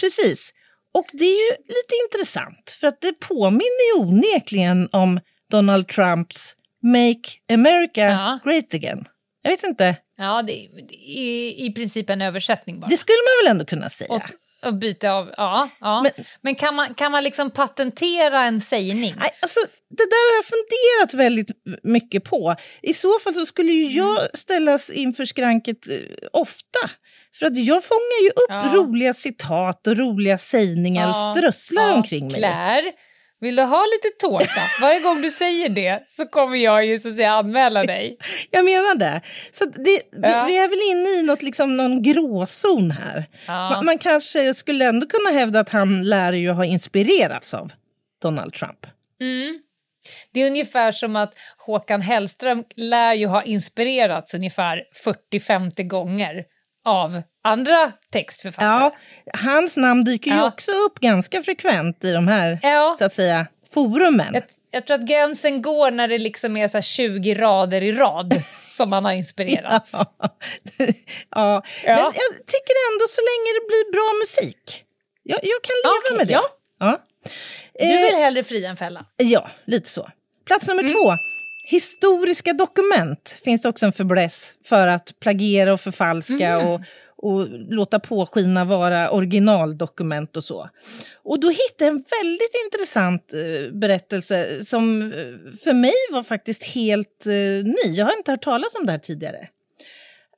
precis. Och det är ju lite intressant för att det påminner ju onekligen om Donald Trumps Make America Great Again. Jag vet inte, Ja, det är, det är i princip en översättning bara. det skulle man väl ändå kunna säga. Och, och byta av, ja. ja. Men, kan, man, kan man liksom patentera en sägning? Nej, alltså, det där har jag funderat väldigt mycket på. I så fall så skulle ju jag ställas inför skranket eh, ofta. För att jag fångar ju upp Ja. roliga citat och roliga sägningar och strösslar ja. omkring mig. Claire, vill du ha lite tårta? Varje gång du säger det så kommer jag ju så att säga anmäla dig. [LAUGHS] Jag menar det. Så det, Ja. vi, vi är väl inne i något, liksom, någon gråzon här. Ja. Man, man kanske skulle ändå kunna hävda att han lär ju ha inspirerats av Donald Trump. Mm. Det är ungefär som att Håkan Hellström lär ju ha inspirerats ungefär 40-50 gånger av andra textförfattare. Ja, hans namn dyker ju Ja. också upp ganska frekvent i de här Ja. så att säga, forumen. Jag, jag tror att gränsen går när det liksom är så här 20 rader i rad [LAUGHS] som man har inspirerats. [LAUGHS] ja. Men jag tycker ändå så länge det blir bra musik. Jag, jag kan leva Okej, med det. ja. Ja. Du Eh, vill hellre fria än fälla. Ja, lite så. Plats nummer Mm. två. Historiska dokument finns också en fäbless för att plagiera och förfalska Mm. och, och låta påskina vara originaldokument och så. Och då hittade jag en väldigt intressant eh, berättelse som eh, för mig var faktiskt helt eh, ny. Jag har inte hört talas om det här tidigare.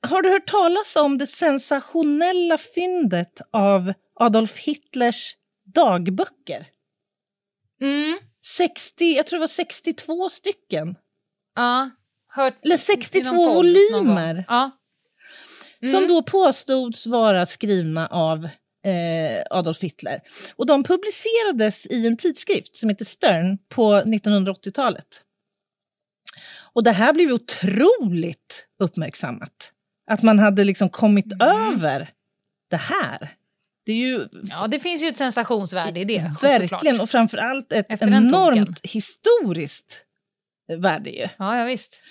Har du hört talas om det sensationella fyndet av Adolf Hitlers dagböcker? Mm. 60, jag tror det var 62 stycken. Ja, hört Eller i 62 någon podd någon gång. volymer. Ja. Mm. Som då påstods vara skrivna av eh, Adolf Hitler. Och de publicerades i en tidskrift som heter Stern på 1980-talet. Och det här blev otroligt uppmärksammat. Att man hade liksom kommit Mm. över det här. Det är ju ja, det finns ju ett sensationsvärde i det. verkligen, såklart. och framför allt ett enormt historiskt värde ju. Ja, ja visst.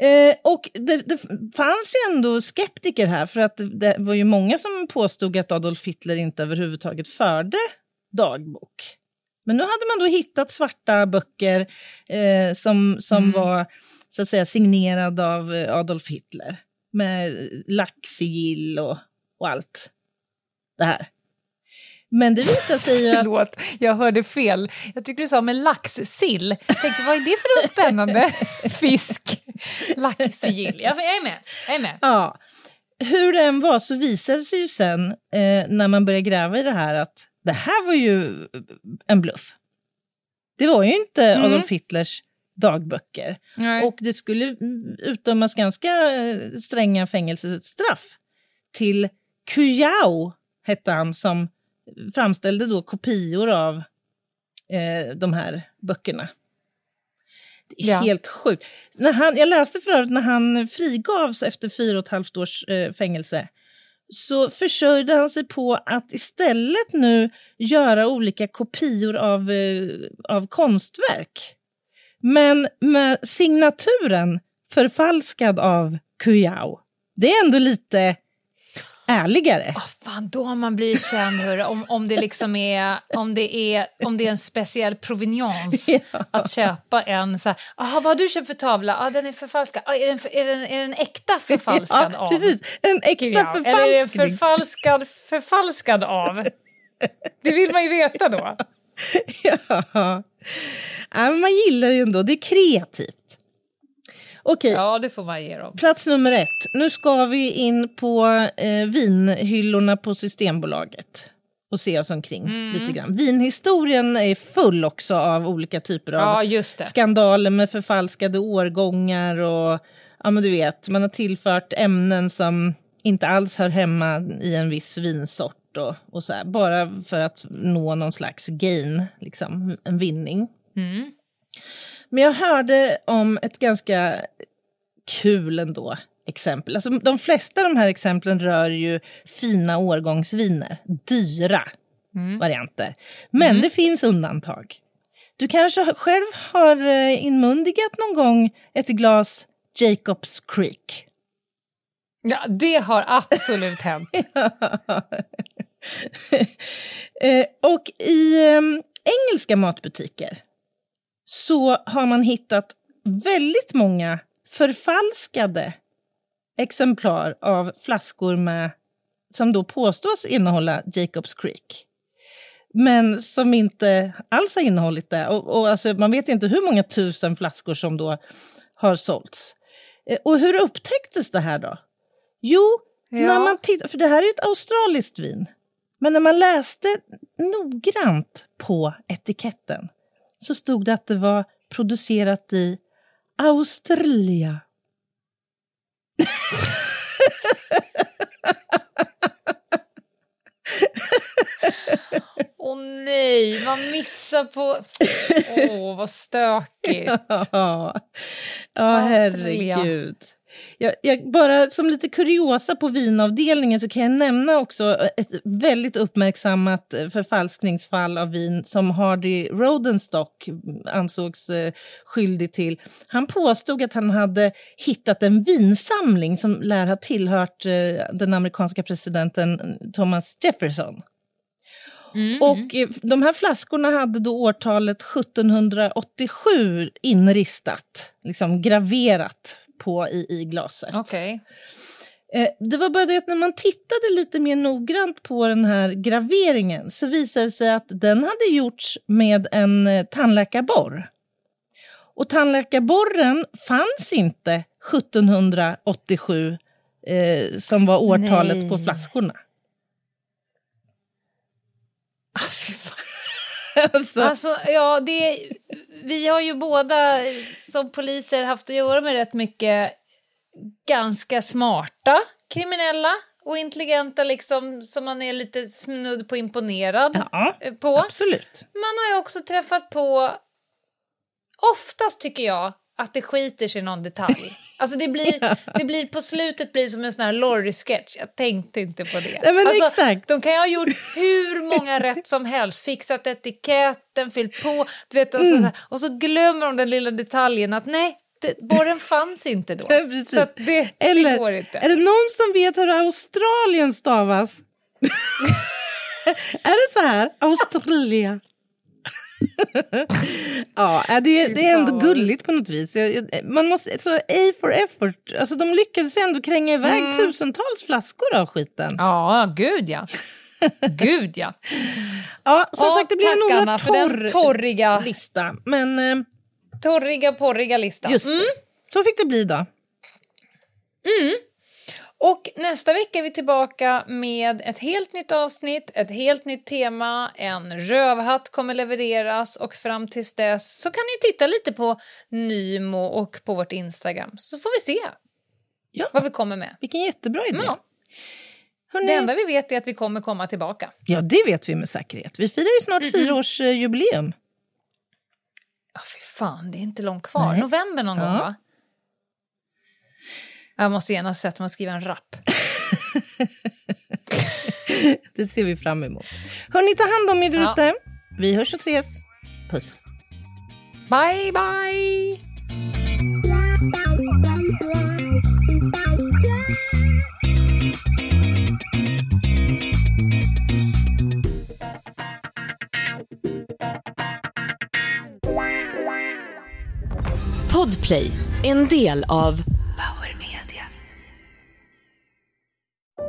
Eh, och det, det fanns ju ändå skeptiker här, för att det var ju många som påstod att Adolf Hitler inte överhuvudtaget förde dagbok. Men nu hade man då hittat svarta böcker eh, som, som Mm. var så att säga signerade av eh, Adolf Hitler. Med laxsigill och, och allt det här. Men det visar sig ju att... Förlåt, jag hörde fel. Jag tycker du sa med laxsill. Jag tänkte, vad är det för någon spännande [LAUGHS] fisk? Laxsigill. Jag, är med. Jag är med. Ja. Hur det än var så visade det sig ju sen eh, när man började gräva i det här att det här var ju en bluff. Det var ju inte Mm. Adolf Hitlers dagböcker. Nej. Och det skulle utdömas ganska eh, stränga fängelsestraff till Kujau, hette han, som framställde då kopior av eh, de här böckerna. Det är Ja. helt sjukt. När han, jag läste för övrigt när han frigavs efter fyra och ett halvt års eh, fängelse så försörjde han sig på att istället nu göra olika kopior av, eh, av konstverk. Men med signaturen förfalskad av Kujau. Det är ändå lite ärligare. Fan, då har man blivit känd, hörru, om, om, det liksom är, om, det är, om det är en speciell proveniens [LAUGHS] att köpa en så här, aha, vad har du köpt för tavla? Ah, den är förfalskad. Ah, är, den, är, den, är den äkta förfalskad [LAUGHS] Ja, av? precis. En äkta Kujau? Eller är den förfalskning. förfalskad, förfalskad av? Det vill man ju veta då. [LAUGHS] ja. ja, men man gillar ju ändå, det är kreativt. Okej, Ja, det får man ge dem. plats nummer ett. Nu ska vi in på eh, vinhyllorna på Systembolaget och se oss omkring Mm. lite grann. Vinhistorien är full också av olika typer av Ja, skandaler med förfalskade årgångar och ja, men du vet, man har tillfört ämnen som inte alls hör hemma i en viss vinsort och, och så här, bara för att nå någon slags gain, liksom, en vinning. Mm. Men jag hörde om ett ganska kul ändå exempel. Alltså, de flesta av de här exemplen rör ju fina årgångsviner, dyra varianter. Men det finns undantag. Du kanske själv har eh, inmundigat någon gång ett glas Jacobs Creek. Ja, det har absolut [LAUGHS] hänt. [LAUGHS] Eh, och i eh, engelska matbutiker så har man hittat väldigt många förfalskade exemplar av flaskor med, som då påstås innehålla Jacobs Creek. Men som inte alls har innehållit det. Och, och alltså, man vet inte hur många tusen flaskor som då har sålts. Eh, Och hur upptäcktes det här då? Jo, Ja. när man tittar, för det här är ett australiskt vin. Men när man läste noggrant på etiketten så stod det att det var producerat i Australia. Åh nej, man missar på... Åh, vad stökigt. [LAUGHS] Ja, ja Australia. herregud. Jag, jag, bara som lite kuriosa på vinavdelningen så kan jag nämna också ett väldigt uppmärksammat eh, förfalskningsfall av vin som Hardy Rodenstock ansågs eh, skyldig till. Han påstod att han hade hittat en vinsamling som lär ha tillhört eh, den amerikanska presidenten Thomas Jefferson. Och eh, de här flaskorna hade då årtalet 1787 inristat, liksom graverat på i, i glaset. Okej. Eh, det var bara det att när man tittade lite mer noggrant på den här graveringen så visade det sig att den hade gjorts med en eh, tandläkarborr. Och tandläkarborren fanns inte 1787 eh, som var årtalet Nej. på flaskorna. [LAUGHS] alltså, Alltså, ja, det, vi har ju båda som poliser haft att göra med rätt mycket ganska smarta kriminella och intelligenta liksom som man är lite snudd på imponerad ja, på. absolut. Man har ju också träffat på, oftast tycker jag, att det skiter sig i någon detalj. Alltså det blir, det blir på slutet blir som en sån här Lorry-sketch. Jag tänkte inte på det. Nej, alltså, exakt. De kan ju ha gjort hur många rätt som helst, fixat etiketten, fyllt på, du vet, och, så, Mm. och så glömmer de den lilla detaljen att nej, det, borren fanns inte då. [LAUGHS] Precis. Så det, Eller, det går inte. Är det någon som vet hur Australien stavas? [LAUGHS] [LAUGHS] är det så här? Australia? [LAUGHS] ja, äh, det, det är ändå gulligt på något vis. Man måste, så A for effort. Alltså, de lyckades ändå kränga iväg Mm. tusentals flaskor av skiten. Ja, gud ja. Gud ja. [LAUGHS] Ja, som Ja, sagt, det blir tack, en för den torriga- torr lista. Men eh, Torriga, porriga listan. just det, så fick det bli då. Mm. Och nästa vecka är vi tillbaka med ett helt nytt avsnitt, ett helt nytt tema, en rövhatt kommer levereras och fram tills dess så kan ni titta lite på Nymo och på vårt Instagram så får vi se Ja. vad vi kommer med. Vilken jättebra idé. Ja. Hörrni, Det enda vi vet är att vi kommer komma tillbaka. Ja, det vet vi med säkerhet. Vi firar ju snart fyraårsjubileum. Ja, fy fan, det är inte långt kvar. Nej. November någon Ja. gång va? Jag måste genast sätta mig och skriva en rap. [LAUGHS] Det ser vi fram emot. Hörni, ta hand om er där Ja. ute. Vi hörs och ses. Puss. Bye, bye! Podplay, en del av